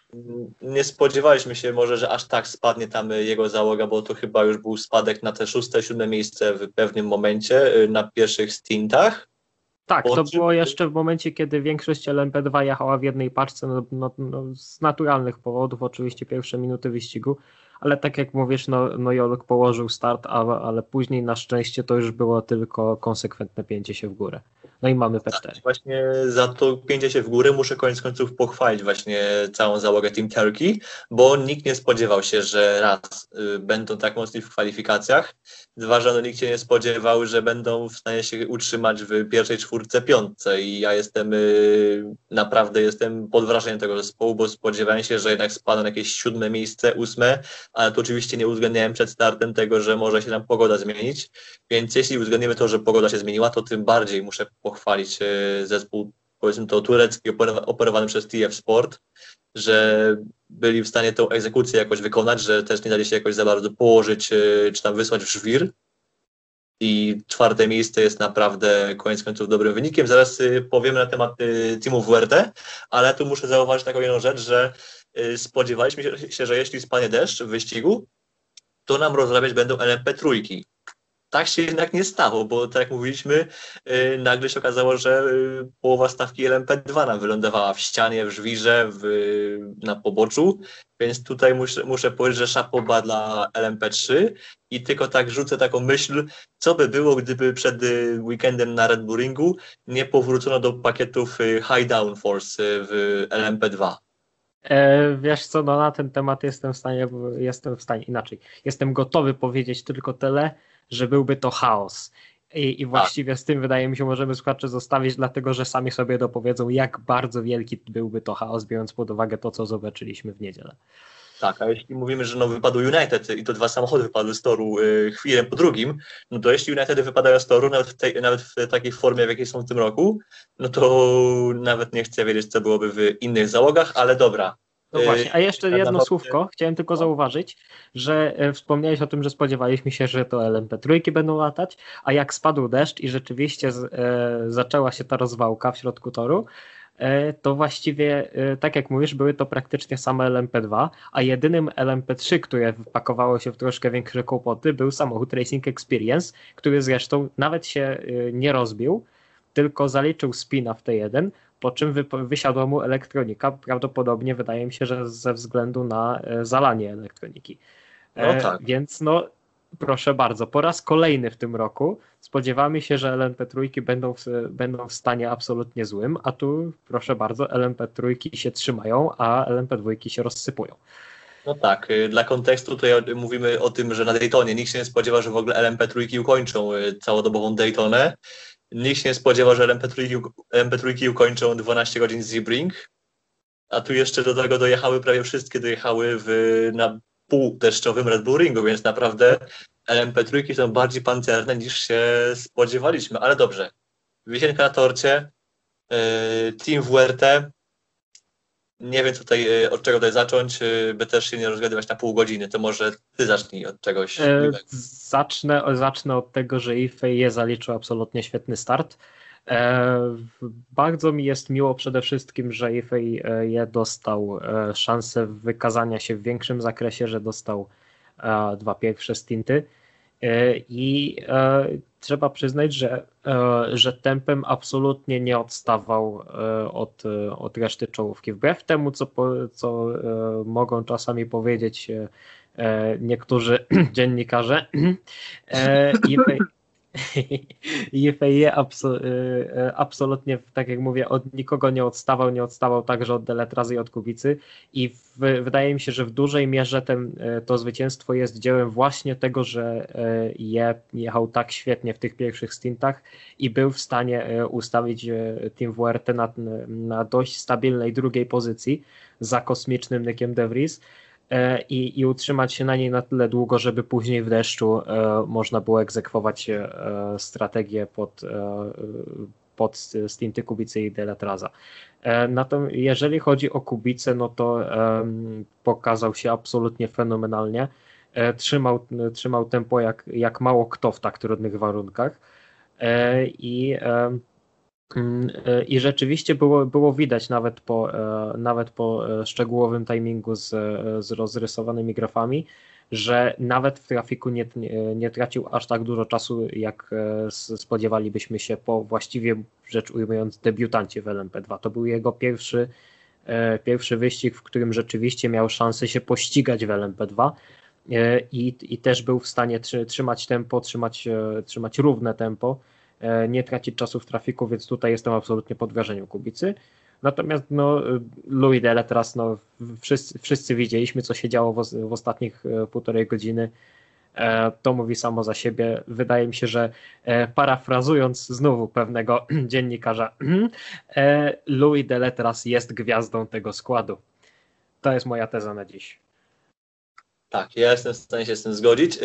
nie spodziewaliśmy się może, że aż tak spadnie tam jego załoga, bo to chyba już był spadek na te szóste, siódme miejsce w pewnym momencie na pierwszych stintach. Tak, to było jeszcze w momencie, kiedy większość LMP2 jechała w jednej paczce, no, no, no, z naturalnych powodów, oczywiście pierwsze minuty wyścigu, ale tak jak mówisz, no, no Jolek położył start, ale, ale później na szczęście to już było tylko konsekwentne pięcie się w górę. No i mamy P4. Tak, właśnie za to pięcie się w górę muszę koniec końców pochwalić właśnie całą załogę Team Turkey, bo nikt nie spodziewał się, że raz y, będą tak mocni w kwalifikacjach, dwa, że no, nikt się nie spodziewał, że będą w stanie się utrzymać w pierwszej czwórce, piątce. I ja jestem y, naprawdę jestem pod wrażeniem tego zespołu, bo spodziewałem się, że jednak spadną jakieś siódme miejsce, ósme, ale to oczywiście nie uwzględniałem przed startem tego, że może się tam pogoda zmienić, więc jeśli uwzględnimy to, że pogoda się zmieniła, to tym bardziej muszę pochwalić e, zespół, powiedzmy to turecki, operowany przez TF Sport, że byli w stanie tą egzekucję jakoś wykonać, że też nie dali się jakoś za bardzo położyć, e, czy tam wysłać w żwir. I czwarte miejsce jest naprawdę koniec końców dobrym wynikiem. Zaraz e, powiemy na temat Teamu WRT, ale tu muszę zauważyć taką jedną rzecz, że spodziewaliśmy się, że jeśli spadnie deszcz w wyścigu, to nam rozrabiać będą LMP trójki tak się jednak nie stało, bo tak jak mówiliśmy, yy, nagle się okazało, że yy, połowa stawki LMP2 nam wylądowała w ścianie, w żwirze, w, na poboczu, więc tutaj muszę, muszę powiedzieć, że szapoba dla LMP3 i tylko tak rzucę taką myśl, co by było, gdyby przed y, weekendem na Red Bull Ringu nie powrócono do pakietów y, High Downforce y, w LMP2. E, wiesz co, no na ten temat jestem w stanie, jestem w stanie inaczej. Jestem gotowy powiedzieć tylko tyle, że byłby to chaos. I, I, tak. właściwie z tym wydaje mi się możemy słuchaczy zostawić, dlatego że sami sobie dopowiedzą, jak bardzo wielki byłby to chaos, biorąc pod uwagę to, co zobaczyliśmy w niedzielę. Tak, a jeśli mówimy, że no wypadł United i to dwa samochody wypadły z toru y, chwilę po drugim, no to jeśli United wypadają z toru, nawet w, tej, nawet w takiej formie, w jakiej są w tym roku, no to nawet nie chcę wiedzieć, co byłoby w innych załogach, ale dobra. No właśnie, a jeszcze jedno słówko, chciałem tylko no. zauważyć, że e, wspomniałeś o tym, że spodziewaliśmy się, że to LMP3 będą latać, a jak spadł deszcz i rzeczywiście z, e, zaczęła się ta rozwałka w środku toru, e, to właściwie, e, tak jak mówisz, były to praktycznie same LMP2, a jedynym LMP3, które wpakowało się w troszkę większe kłopoty, był samochód Racing Experience, który zresztą nawet się e, nie rozbił, tylko zaliczył spina w T1, po czym wy, wysiadła mu elektronika. Prawdopodobnie wydaje mi się, że ze względu na e, zalanie elektroniki. E, no tak. Więc no, proszę bardzo, po raz kolejny w tym roku spodziewamy się, że LMP3 będą w, będą w stanie absolutnie złym, a tu proszę bardzo, LMP3 się trzymają, a LMP2 się rozsypują. No tak, y, dla kontekstu tutaj mówimy o tym, że na Daytonie nikt się nie spodziewa, że w ogóle LMP3 ukończą y, całodobową Daytonę Nikt się nie spodziewał, że LMP3, LMP3 ukończą 12 godzin z Sebring, a tu jeszcze do tego dojechały prawie wszystkie, dojechały w, na półdeszczowym Red Bull Ringu, więc naprawdę LMP3 są bardziej pancerne niż się spodziewaliśmy, ale dobrze. Wisienka na torcie, yy, Team WRT, nie wiem tutaj od czego tutaj zacząć, by też się nie rozgadywać na pół godziny. To może ty zacznij od czegoś. E, zacznę, zacznę od tego, że je zaliczył absolutnie świetny start. E, bardzo mi jest miło przede wszystkim, że Ifej je dostał e, szansę wykazania się w większym zakresie, że dostał e, dwa pierwsze stinty. I trzeba przyznać, że, że tempem absolutnie nie odstawał od, od reszty czołówki. Wbrew temu, co, co mogą czasami powiedzieć niektórzy [CLEARS THROAT] dziennikarze, [CLEARS THROAT] IFAE abso, y, y, absolutnie, tak jak mówię, od nikogo nie odstawał, nie odstawał także od Deletrazy i od Kubicy. I w, wydaje mi się, że w dużej mierze ten, y, to zwycięstwo jest dziełem właśnie tego, że je jechał tak świetnie w tych pierwszych stintach i był w stanie ustawić Team WRT na, na dość stabilnej drugiej pozycji za kosmicznym Nykiem DeVries E, i, i utrzymać się na niej na tyle długo, żeby później w deszczu e, można było egzekwować e, strategię pod, pod stinty Kubicy i Deletraza. Natomiast jeżeli chodzi o Kubicę, no to pokazał się absolutnie fenomenalnie. Trzymał, trzymał tempo jak, jak mało kto w tak trudnych warunkach. I e, I rzeczywiście było, było widać nawet po, e, nawet po e, szczegółowym timingu z, z rozrysowanymi grafami, że nawet w trafiku nie, nie tracił aż tak dużo czasu, jak spodziewalibyśmy się po właściwie rzecz ujmując debiutancie w LMP2. To był jego pierwszy, pierwszy wyścig, w którym rzeczywiście miał szansę się pościgać w LMP2 i, i też był w stanie trzymać tempo, trzymać, trzymać równe tempo E, nie tracić czasu w trafiku, więc tutaj jestem absolutnie pod wrażeniem Kubicy. Natomiast no, Louis Dele teraz no, wszyscy, wszyscy widzieliśmy, co się działo w, w ostatnich e, półtorej godziny. E, to mówi samo za siebie. Wydaje mi się, że parafrazując znowu pewnego [CLEARS THROAT] dziennikarza, [CLEARS THROAT] Louis Dele teraz jest gwiazdą tego składu. To jest moja teza na dziś. Tak, ja jestem w stanie się z tym zgodzić.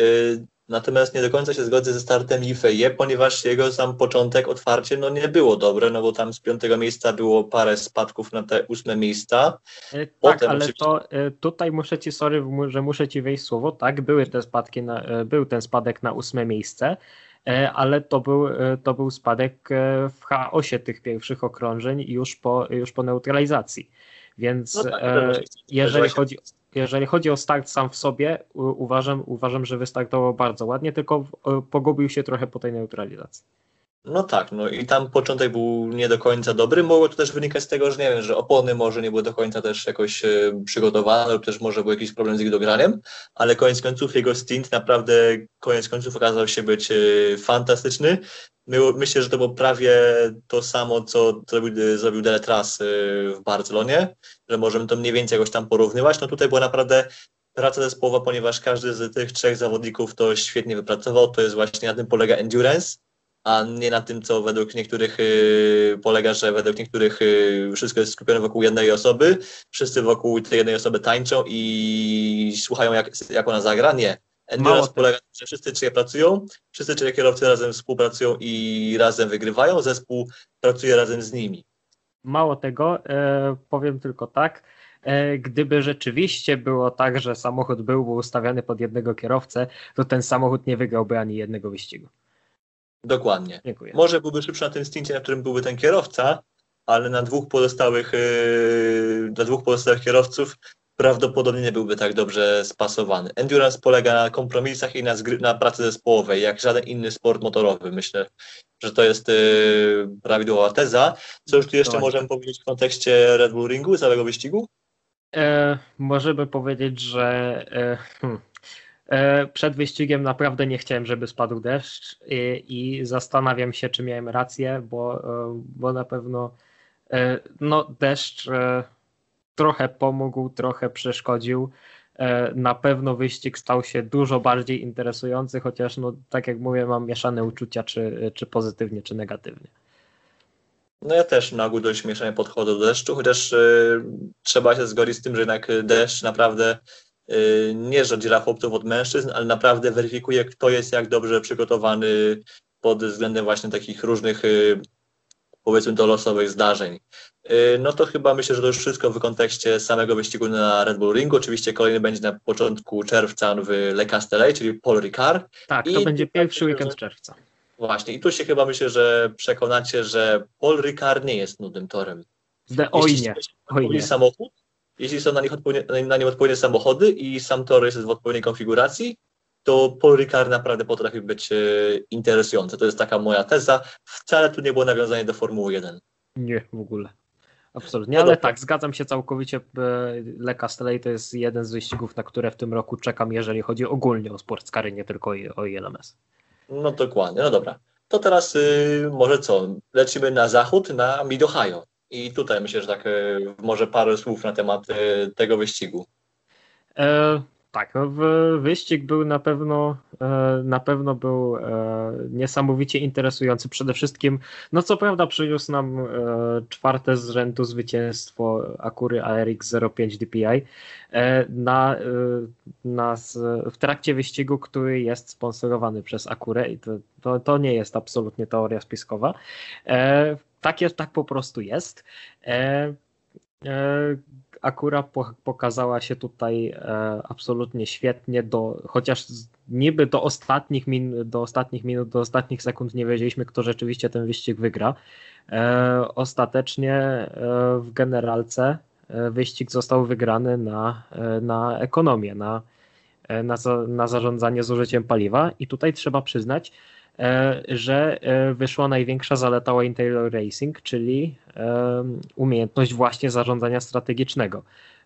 Natomiast nie do końca się zgodzę ze startem Ifeje, ponieważ jego sam początek, otwarcie, no nie było dobre, no bo tam z piątego miejsca było parę spadków na te ósme miejsca. E, Potem tak, ale oczywiście... to e, tutaj muszę ci, sorry, że muszę ci wejść słowo, tak, były te spadki, na, e, był ten spadek na ósme miejsce, ale to był, to był spadek w chaosie tych pierwszych okrążeń już po, już po neutralizacji. Więc no tak, jeżeli chodzi jeżeli chodzi o start sam w sobie, uważam, uważam, że wystartował bardzo ładnie, tylko pogubił się trochę po tej neutralizacji. No tak, no i tam początek był nie do końca dobry. Mogło to też wynikać z tego, że nie wiem, że opony może nie były do końca też jakoś e, przygotowane, lub też może był jakiś problem z ich dograniem, ale koniec końców jego stint naprawdę koniec końców okazał się być e, fantastyczny. Myślę, że to było prawie to samo, co zrobił, zrobił Deletras e, w Barcelonie, że możemy to mniej więcej jakoś tam porównywać. No tutaj była naprawdę praca zespołowa, ponieważ każdy z tych trzech zawodników to świetnie wypracował. To jest właśnie na tym polega endurance a nie na tym, co według niektórych y, polega, że według niektórych y, wszystko jest skupione wokół jednej osoby, wszyscy wokół tej jednej osoby tańczą i słuchają, jak, jak ona zagra. Nie. Endurance polega na tym, że wszyscy trzej pracują, wszyscy trzej kierowcy razem współpracują i razem wygrywają, zespół pracuje razem z nimi. Mało tego, e, powiem tylko tak, e, gdyby rzeczywiście było tak, że samochód byłby ustawiany pod jednego kierowcę, to ten samochód nie wygrałby ani jednego wyścigu. Dokładnie. Dziękuję. Może byłby szybszy na tym stincie, na którym byłby ten kierowca, ale na dwóch pozostałych, yy, na dwóch pozostałych kierowców prawdopodobnie nie byłby tak dobrze spasowany. Endurance polega na kompromisach i na, na pracy zespołowej, jak żaden inny sport motorowy. Myślę, że to jest yy, prawidłowa teza. Co już tu jeszcze możemy powiedzieć w kontekście Red Bull Ringu, całego wyścigu? E, możemy powiedzieć, że e, hmm przed wyścigiem naprawdę nie chciałem, żeby spadł deszcz i, i zastanawiam się, czy miałem rację, bo, e, bo na pewno e, no, deszcz trochę pomógł, trochę przeszkodził. Na pewno wyścig stał się dużo bardziej interesujący, chociaż no, tak jak mówię, mam mieszane uczucia, czy, czy pozytywnie, czy negatywnie. No ja też na ogół dość mieszanie podchodzę do deszczu, chociaż y, trzeba się zgodzić z tym, że jednak deszcz naprawdę nie, że oddziela chłopców od mężczyzn, ale naprawdę weryfikuje, kto jest jak dobrze przygotowany pod względem właśnie takich różnych y, powiedzmy do losowych zdarzeń. Y, no to chyba myślę, że to już wszystko w kontekście samego wyścigu na Red Bull Ringu. Oczywiście kolejny będzie na początku czerwca w Le Castellet, czyli Paul Ricard. Tak, to I będzie pierwszy weekend czerwca. Właśnie, i tu się chyba myślę, że przekonacie, że Paul Ricard nie jest nudnym torem. De, oj nie. Oj nie. samochód, jeśli są na, nich odpowiednie, na nim odpowiednie samochody i sam tor jest w odpowiedniej konfiguracji, to Paul Ricard naprawdę potrafi być e, interesujący. To jest taka moja teza. Wcale tu nie było nawiązanie do Formuły 1. Nie, w ogóle. Absolutnie, no ale tak, zgadzam się całkowicie. E, Le Castellet to jest jeden z wyścigów, na które w tym roku czekam, jeżeli chodzi ogólnie o sportskary, nie tylko o ILMS. No dokładnie, no dobra. To teraz y, może co? Lecimy na zachód, na Mid Ohio. I tutaj myślę, że tak y, może parę słów na temat y, tego wyścigu. E, tak, no, wyścig był na pewno, e, na pewno był e, niesamowicie interesujący. Przede wszystkim, no co prawda przyniósł nam e, czwarte z rzędu zwycięstwo Akury ARX 05 DPI na, na, w trakcie wyścigu, który jest sponsorowany przez Akurę i to, to, to nie jest absolutnie teoria spiskowa. Tak, jest, tak po prostu jest. Akura pokazała się tutaj e, absolutnie świetnie, do, chociaż niby do ostatnich, min, do ostatnich minut, do ostatnich sekund nie wiedzieliśmy, kto rzeczywiście ten wyścig wygra. E, ostatecznie e, w generalce wyścig został wygrany na, na ekonomię, na, na, na zarządzanie zużyciem paliwa i tutaj trzeba przyznać, E, że e, wyszła największa zaleta Wayne Taylor Racing, czyli umiejętność właśnie zarządzania strategicznego.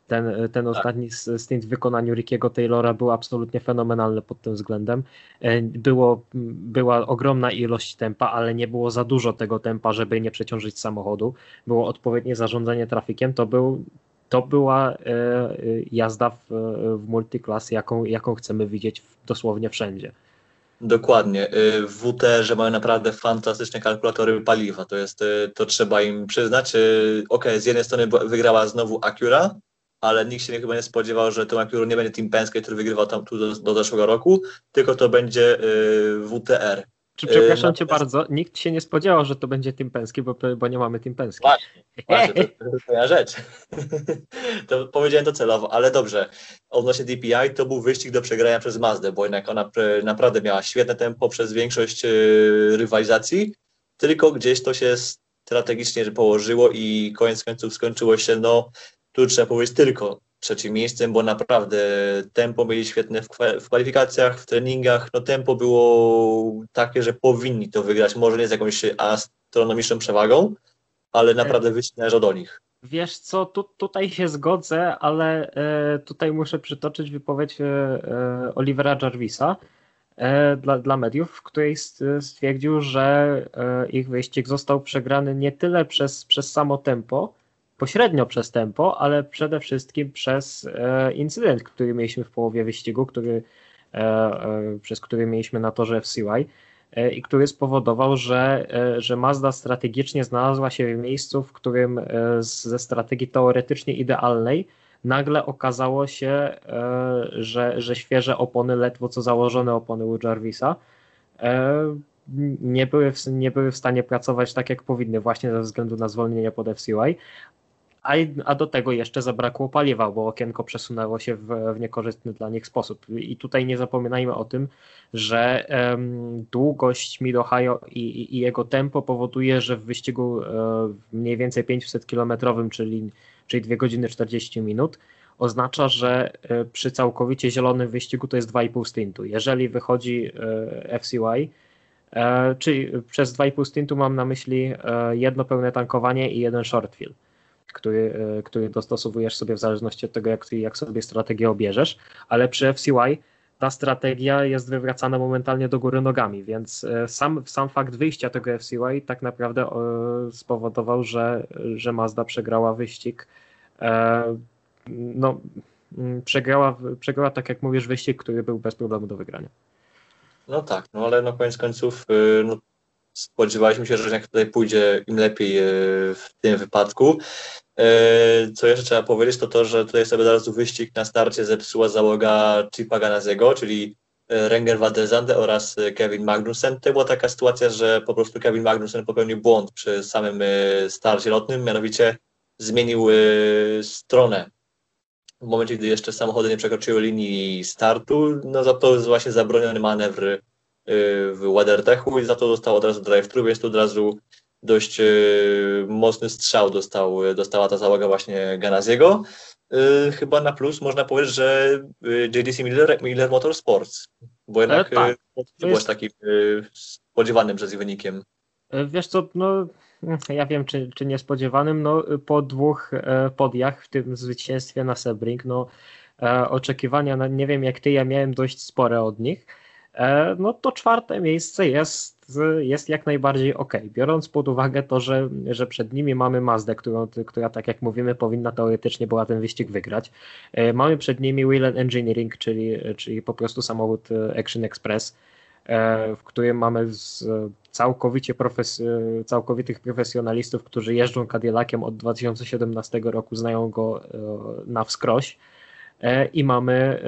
Ten, ten tak. ostatni stint w wykonaniu Rickiego Taylora był absolutnie fenomenalny pod tym względem. E, było, była ogromna ilość tempa, ale nie było za dużo tego tempa, żeby nie przeciążyć samochodu. Było odpowiednie zarządzanie trafikiem. To, był, to była jazda w, w multiclass, jaką, jaką chcemy widzieć dosłownie wszędzie. Dokładnie. Y, w WTR mają naprawdę fantastyczne kalkulatory paliwa. To jest, y, to trzeba im przyznać. Y, ok, z jednej strony wygrała znowu Acura, ale nikt się chyba nie spodziewał, że tą Acura nie będzie Team Penske, który wygrywał tam tu do, do zeszłego roku, tylko to będzie WTR. Czy przepraszam cię bardzo, nikt się nie spodziewał, że to będzie Team Penske, bo, bo nie mamy Team Penske. Właśnie, właśnie to, to jest moja rzecz. [LAUGHS] to powiedziałem to celowo, ale dobrze. Odnośnie DPI to był wyścig do przegrania przez Mazdę, bo jednak ona naprawdę miała świetne tempo przez większość e, rywalizacji, tylko gdzieś to się strategicznie położyło i koniec końców skończyło się, no tu trzeba powiedzieć tylko trzecim miejscem, bo naprawdę tempo mieli świetne w kwalifikacjach, w treningach. No tempo było takie, że powinni to wygrać. Może nie z jakąś astronomiczną przewagą, ale naprawdę wyścig należał do nich. Wiesz co, tu, tutaj się zgodzę, ale e, tutaj muszę przytoczyć wypowiedź e, e Olivera Jarvisa e, dla, dla mediów, w której stwierdził, że e, ich wyścig został przegrany nie tyle przez, przez samo tempo, pośrednio przez tempo, ale przede wszystkim przez e, incydent, który mieliśmy w połowie wyścigu, który, e, e, przez który mieliśmy na torze FCY i który spowodował, że, że Mazda strategicznie znalazła się w miejscu, w którym ze strategii teoretycznie idealnej nagle okazało się, że, że świeże opony, ledwo co założone opony u Jarvisa, nie były, w, nie były w stanie pracować tak, jak powinny, właśnie ze względu na zwolnienie pod FCY, a, a do tego jeszcze zabrakło paliwa, bo okienko przesunęło się w, w niekorzystny dla nich sposób. I tutaj nie zapominajmy o tym, że um, długość Mid-Ohio i, i, jego tempo powoduje, że w wyścigu um, mniej więcej 500-kilometrowym, czyli, czyli 2 godziny 40 minut, oznacza, że e, przy całkowicie zielonym wyścigu to jest 2,5 stintu. Jeżeli wychodzi e, FCY, czyli przez 2,5 stintu mam na myśli jedno pełne tankowanie i jeden short fill który, e, który dostosowujesz sobie w zależności od tego, jak, jak sobie strategię obierzesz, ale przy FCY ta strategia jest wywracana momentalnie do góry nogami, więc e, sam, sam fakt wyjścia tego FCY tak naprawdę e, spowodował, że, że Mazda przegrała wyścig. No, przegrała, przegrała, tak jak mówisz, wyścig, który był bez problemu do wygrania. No tak, no ale no koniec końców y, no, spodziewaliśmy się, że jak tutaj pójdzie im lepiej w tym wypadku. E, co jeszcze trzeba powiedzieć, to to, że tutaj sobie zaraz wyścig na starcie zepsuła załoga Chipa Ganaziego, czyli Renger van der Zande oraz Kevin Magnussen. To była taka sytuacja, że po prostu Kevin Magnussen popełnił błąd przy samym starcie lotnym, mianowicie zmienił stronę w momencie, gdy jeszcze samochody nie przekroczyły linii startu, no za to jest właśnie zabroniony manewr w WeatherTechu i za to dostał od razu drive-thru, więc tu od razu dość y, mocny strzał dostał, dostała ta załoga właśnie Ganaziego. Y, chyba na plus można powiedzieć, że JDC Miller, Miller Motorsports, bo jednak e, tak. nie było takim spodziewanym przez ich wynikiem. Wiesz co, no ja wiem, czy, czy niespodziewanym, no po dwóch e, podjach, w tym zwycięstwie na Sebring, no e, oczekiwania, na, nie wiem jak ty, ja miałem dość spore od nich, no to czwarte miejsce jest, jest jak najbardziej ok. Biorąc pod uwagę to, że, że przed nimi mamy Mazdę, którą, która tak jak mówimy powinna teoretycznie była ten wyścig wygrać. Mamy przed nimi Wheel Engineering, czyli, czyli po prostu samochód Action Express, E, w którym mamy całkowicie profes całkowitych profesjonalistów, którzy jeżdżą Cadillaciem od 2017 roku, znają go e, na wskroś. E, I mamy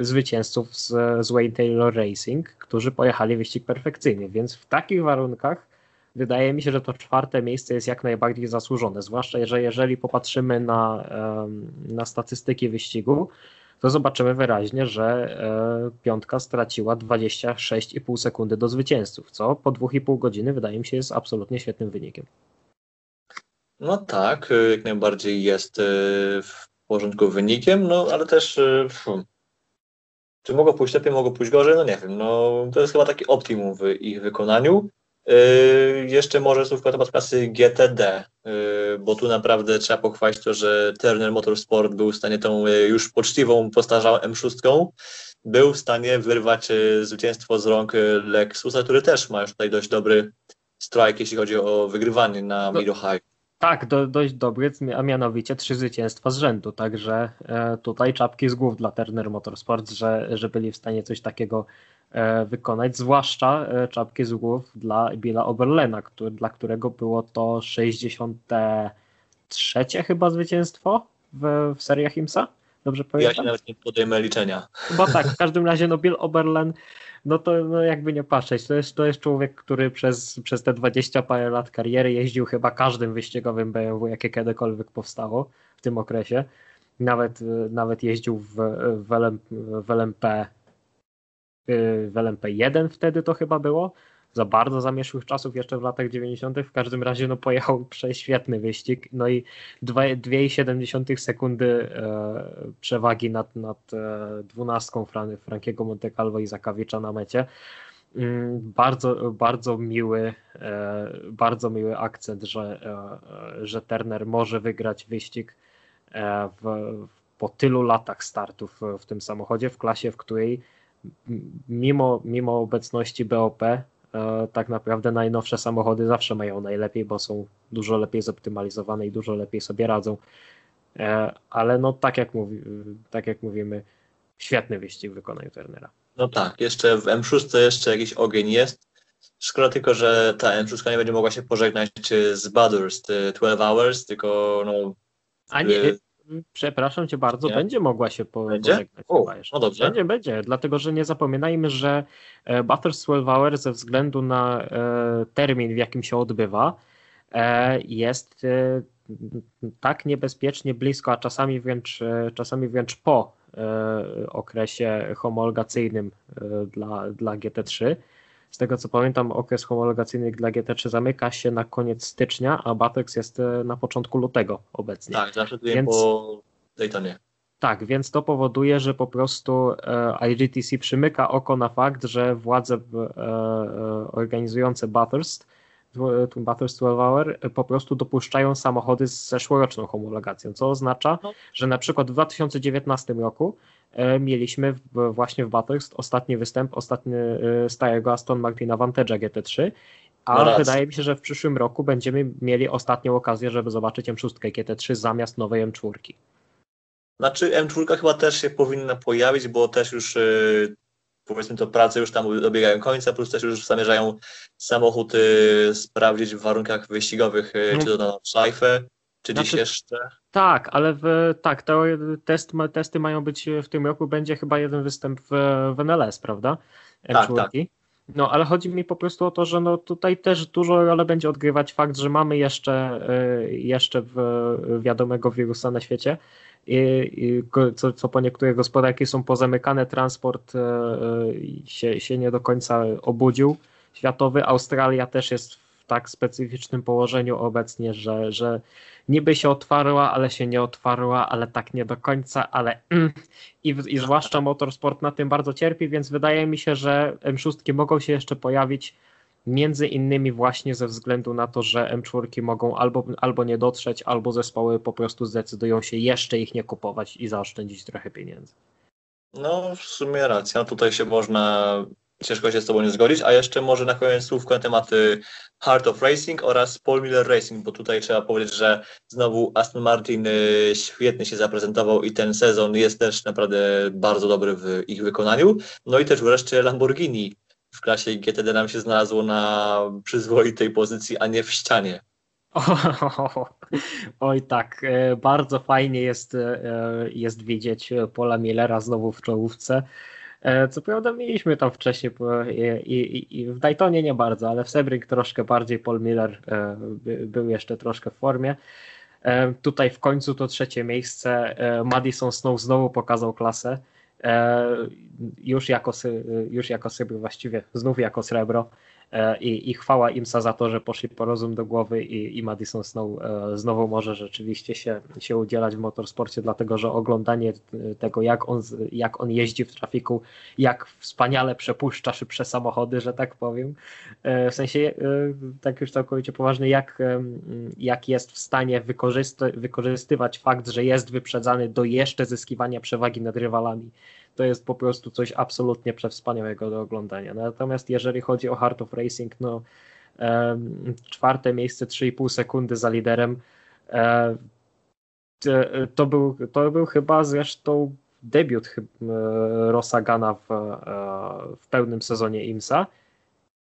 zwycięzców z, z Wayne Taylor Racing, którzy pojechali wyścig perfekcyjnie, więc w takich warunkach wydaje mi się, że to czwarte miejsce jest jak najbardziej zasłużone. Zwłaszcza, że jeżeli popatrzymy na, na statystyki wyścigu, to zobaczymy wyraźnie, że e, piątka straciła 26,5 sekundy do zwycięzców, co po 2,5 godziny wydaje mi się jest absolutnie świetnym wynikiem. No tak, e, jak najbardziej jest e, w porządku wynikiem, no ale też hmm, czy mogło pójść lepiej, mogło pójść gorzej, no nie wiem, no to jest chyba taki optimum w ich wykonaniu. Yy, jeszcze może słówko na temat klasy GTD, yy, bo tu naprawdę trzeba pochwalić to, że Turner Motorsport był w stanie tą yy, już poczciwą postarzałą M6 był w stanie wyrwać zwycięstwo z rąk Lexusa, który też ma już tutaj dość dobry strike, jeśli chodzi o wygrywanie na no, Miro High. Tak, do, dość dobry, a mianowicie trzy zwycięstwa z rzędu, także e, tutaj czapki z głów dla Turner Motorsport, że, że byli w stanie coś takiego E, wykonać, zwłaszcza e, czapki z głów dla Billa Oberlena, który, dla którego było to 63 chyba zwycięstwo w, w seriach IMSA. Dobrze pamiętam? Ja się nawet nie podejmę liczenia. Bo tak, w każdym razie no Bill Oberlen, no to no jakby nie patrzeć, to jest, to jest człowiek, który przez, przez te 20 parę lat kariery jeździł chyba każdym wyścigowym BMW, jakie kiedykolwiek powstało w tym okresie. Nawet, nawet jeździł w, w, LM, w LMP w LMP1 wtedy to chyba było, za bardzo zamieszłych czasów, jeszcze w latach 90. W każdym razie no, pojechał prześwietny wyścig. No i 2,7 sekundy e, przewagi nad, nad e, dwunastką Fran Frankiego Monte Calvo i Zakawicza na mecie. Mm, bardzo, bardzo miły, e, bardzo miły akcent, że, e, że Turner może wygrać wyścig e, w, po tylu latach startów w tym samochodzie, w klasie, w której mimo, mimo obecności BOP, tak naprawdę najnowsze samochody zawsze mają najlepiej, bo są dużo lepiej zoptymalizowane i dużo lepiej sobie radzą. E, ale no tak jak, mówi, tak jak mówimy, świetny wyścig wykonał Turnera. No tak, jeszcze w M6 jeszcze jakiś ogień jest. Szkoda tylko, że ta M6 nie będzie mogła się pożegnać z Bathurst 12 Hours, tylko no... A nie, przepraszam cię bardzo, nie? będzie mogła się pożegnać. no dobrze. Będzie, będzie, dlatego że nie zapominajmy, że e, Batters 12 Hour ze względu na e, termin, w jakim się odbywa, e, jest tak niebezpiecznie blisko, a czasami wręcz, czasami wręcz po okresie homologacyjnym dla, dla GT3, z tego co pamiętam, okres homologacyjny dla GT3 zamyka się na koniec stycznia, a Batex jest e, na początku lutego obecnie. Tak, zawsze więc, po Daytonie. Tak, więc to powoduje, że po prostu e, IGTC przymyka oko na fakt, że władze e, organizujące Bathurst, Bathurst 12 Hour, po prostu dopuszczają samochody z zeszłoroczną homologacją, co oznacza, no. że na przykład w 2019 roku E, mieliśmy właśnie w Bathurst ostatni występ, ostatni e, starego Aston Martina Vantage'a GT3, a no wydaje mi się, że w przyszłym roku będziemy mieli ostatnią okazję, żeby zobaczyć M6 GT3 zamiast nowej M4. Znaczy M4 chyba też się powinna pojawić, bo też już e, powiedzmy to prace już tam dobiegają końca, plus też już zamierzają samochód sprawdzić w warunkach wyścigowych, no. czy to na szlajfę, Czy znaczy, dziś jeszcze? Tak, ale w, tak, to test, testy mają być w tym roku, będzie chyba jeden występ w, w NLS, prawda? Tak, tak. No, ale chodzi mi po prostu o to, że no tutaj też dużo rolę będzie odgrywać fakt, że mamy jeszcze, y, jeszcze wiadomego wirusa na świecie, i, i co, co po niektóre gospodarki są pozamykane, transport y, y, się, się nie do końca obudził światowy. Australia też jest w tak specyficznym położeniu obecnie, że, że niby się otwarła, ale się nie otwarła, ale tak nie do końca, ale mm, [CLEARS THROAT] i, i zwłaszcza motorsport na tym bardzo cierpi, więc wydaje mi się, że M6 mogą się jeszcze pojawić między innymi właśnie ze względu na to, że M4 mogą albo, albo nie dotrzeć, albo zespoły po prostu zdecydują się jeszcze ich nie kupować i zaoszczędzić trochę pieniędzy. No, w sumie racja. Tutaj się można ciężko się z Tobą nie zgodzić. A jeszcze może na koniec słówko na tematy Heart of Racing oraz Paul Miller Racing, bo tutaj trzeba powiedzieć, że znowu Aston Martin y, świetnie się zaprezentował i ten sezon jest też naprawdę bardzo dobry w ich wykonaniu. No i też wreszcie Lamborghini w klasie GTD nam się znalazło na przyzwoitej pozycji, a nie w ścianie. oj tak, e, bardzo fajnie jest, e, jest widzieć Pola Millera znowu w czołówce. E, co prawda mieliśmy tam wcześniej i, i, i w Daytonie nie bardzo, ale w Sebring troszkę bardziej Paul Miller był jeszcze troszkę w formie. Tutaj w końcu to trzecie miejsce. Madison Snow znowu pokazał klasę. Już jako, już jako srebro właściwie, znów jako srebro. E, i, i chwała IMSA za to, że poszli po rozum do głowy i, i Madison Snow e, znowu może rzeczywiście się, się udzielać w motorsporcie, dlatego że oglądanie tego, jak on, jak on jeździ w trafiku, jak wspaniale przepuszcza szybsze samochody, że tak powiem, e, w sensie tak już całkowicie poważny, jak, jak jest w stanie wykorzysty, wykorzystywać fakt, że jest wyprzedzany do jeszcze zyskiwania przewagi nad rywalami to jest po prostu coś absolutnie przewspaniałego do oglądania. Natomiast jeżeli chodzi o Heart of Racing, no czwarte miejsce 3,5 sekundy za liderem. E, to był, to był chyba zresztą debiut Rosagana w, e, w pełnym sezonie IMSA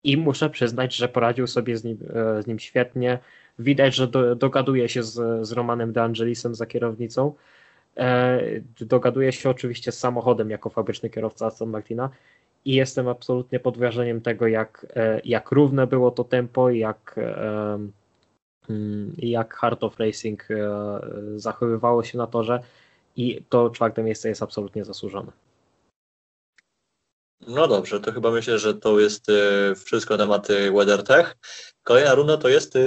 i muszę przyznać, że poradził sobie z nim, e, z nim świetnie. Widać, że do, dogaduje się z, z Romanem De Angelisem za kierownicą. E, dogaduję się oczywiście z samochodem jako fabryczny kierowca Aston Martina i jestem absolutnie pod wrażeniem tego, jak, e, jak równe było to tempo, jak, e, mm, jak Heart of Racing zachowywało się na torze i to czwarte miejsce jest absolutnie zasłużone. No dobrze, to chyba myślę, że to jest wszystko na tematy WeatherTech. Kolejna runda to jest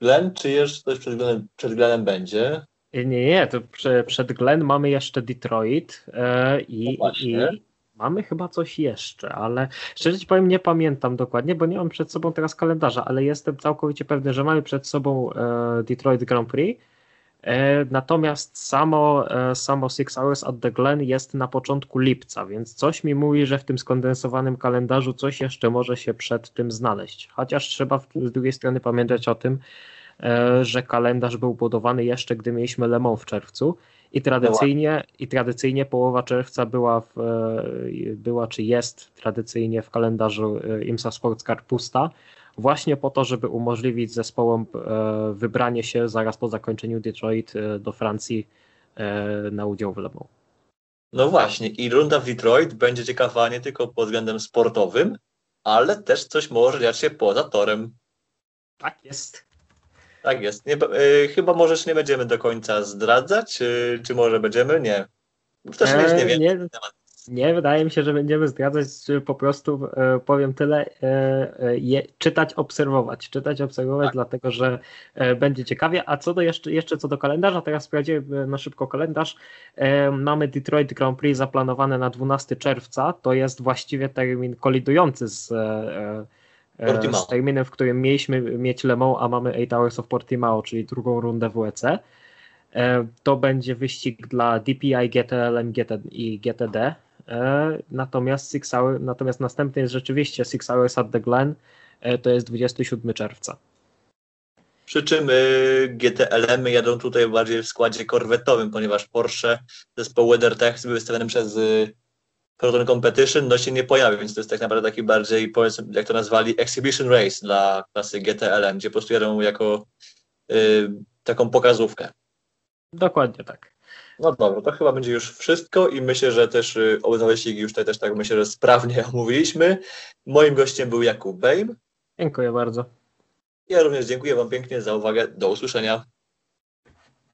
Glen, czy jeszcze coś przed Glenem, przed Glenem będzie? Nie, nie, to przed Glen mamy jeszcze Detroit e, i, no i mamy chyba coś jeszcze, ale szczerze ci powiem, nie pamiętam dokładnie, bo nie mam przed sobą teraz kalendarza, ale jestem całkowicie pewny, że mamy przed sobą e, Detroit Grand Prix. E, natomiast samo, samo Six Hours at the Glen jest na początku lipca, więc coś mi mówi, że w tym skondensowanym kalendarzu coś jeszcze może się przed tym znaleźć. Chociaż trzeba z drugiej strony pamiętać o tym, E, że kalendarz był budowany jeszcze, gdy mieliśmy Le Mans w czerwcu i tradycyjnie, i tradycyjnie połowa czerwca była, w, e, była czy jest tradycyjnie w kalendarzu e, IMSA Sports Car pusta, właśnie po to, żeby umożliwić zespołom wybranie się zaraz po zakończeniu Detroit do Francji na udział w Le Mans. No właśnie, i runda w Detroit będzie ciekawa nie tylko pod względem sportowym, ale też coś może dziać się poza torem. Tak jest. Tak jest. Nie, y, chyba możesz nie będziemy do końca zdradzać, y, czy może będziemy? Nie. Też eee, nie wiem. Nie, nie, wydaje mi się, że będziemy zdradzać, czy po prostu e, powiem tyle, e, e, je, czytać, obserwować. Czytać, obserwować, tak. dlatego że e, będzie ciekawie. A co do jeszcze, jeszcze co do kalendarza, teraz sprawdziłem e, na szybko kalendarz. E, mamy Detroit Grand Prix zaplanowane na 12 czerwca. To jest właściwie termin kolidujący z Portimao. z terminem, w którym mieliśmy mieć Le Mans, a mamy 8 Hours of Portimao, czyli drugą rundę WEC. E, to będzie wyścig dla DPI, GTLM i GTD. E, natomiast, Six Hour, natomiast następny jest rzeczywiście Six Hours at the Glen, e, to jest 27 czerwca. Przy czym GTLM jadą tutaj bardziej w składzie korwetowym, ponieważ Porsche, zespoł WeatherTech był wystawiony przez Proton Competition no się nie pojawi, więc to jest tak naprawdę taki bardziej, powiedzmy, jak to nazwali, exhibition race dla klasy GTLM, gdzie po prostu jadą jako y, taką pokazówkę. Dokładnie tak. No dobra, to chyba będzie już wszystko i myślę, że też y, oba wyścigi już tutaj też tak myślę, że sprawnie [LAUGHS] omówiliśmy. Moim gościem był Jakub Bejm. Dziękuję bardzo. Ja również dziękuję Wam pięknie za uwagę. Do usłyszenia.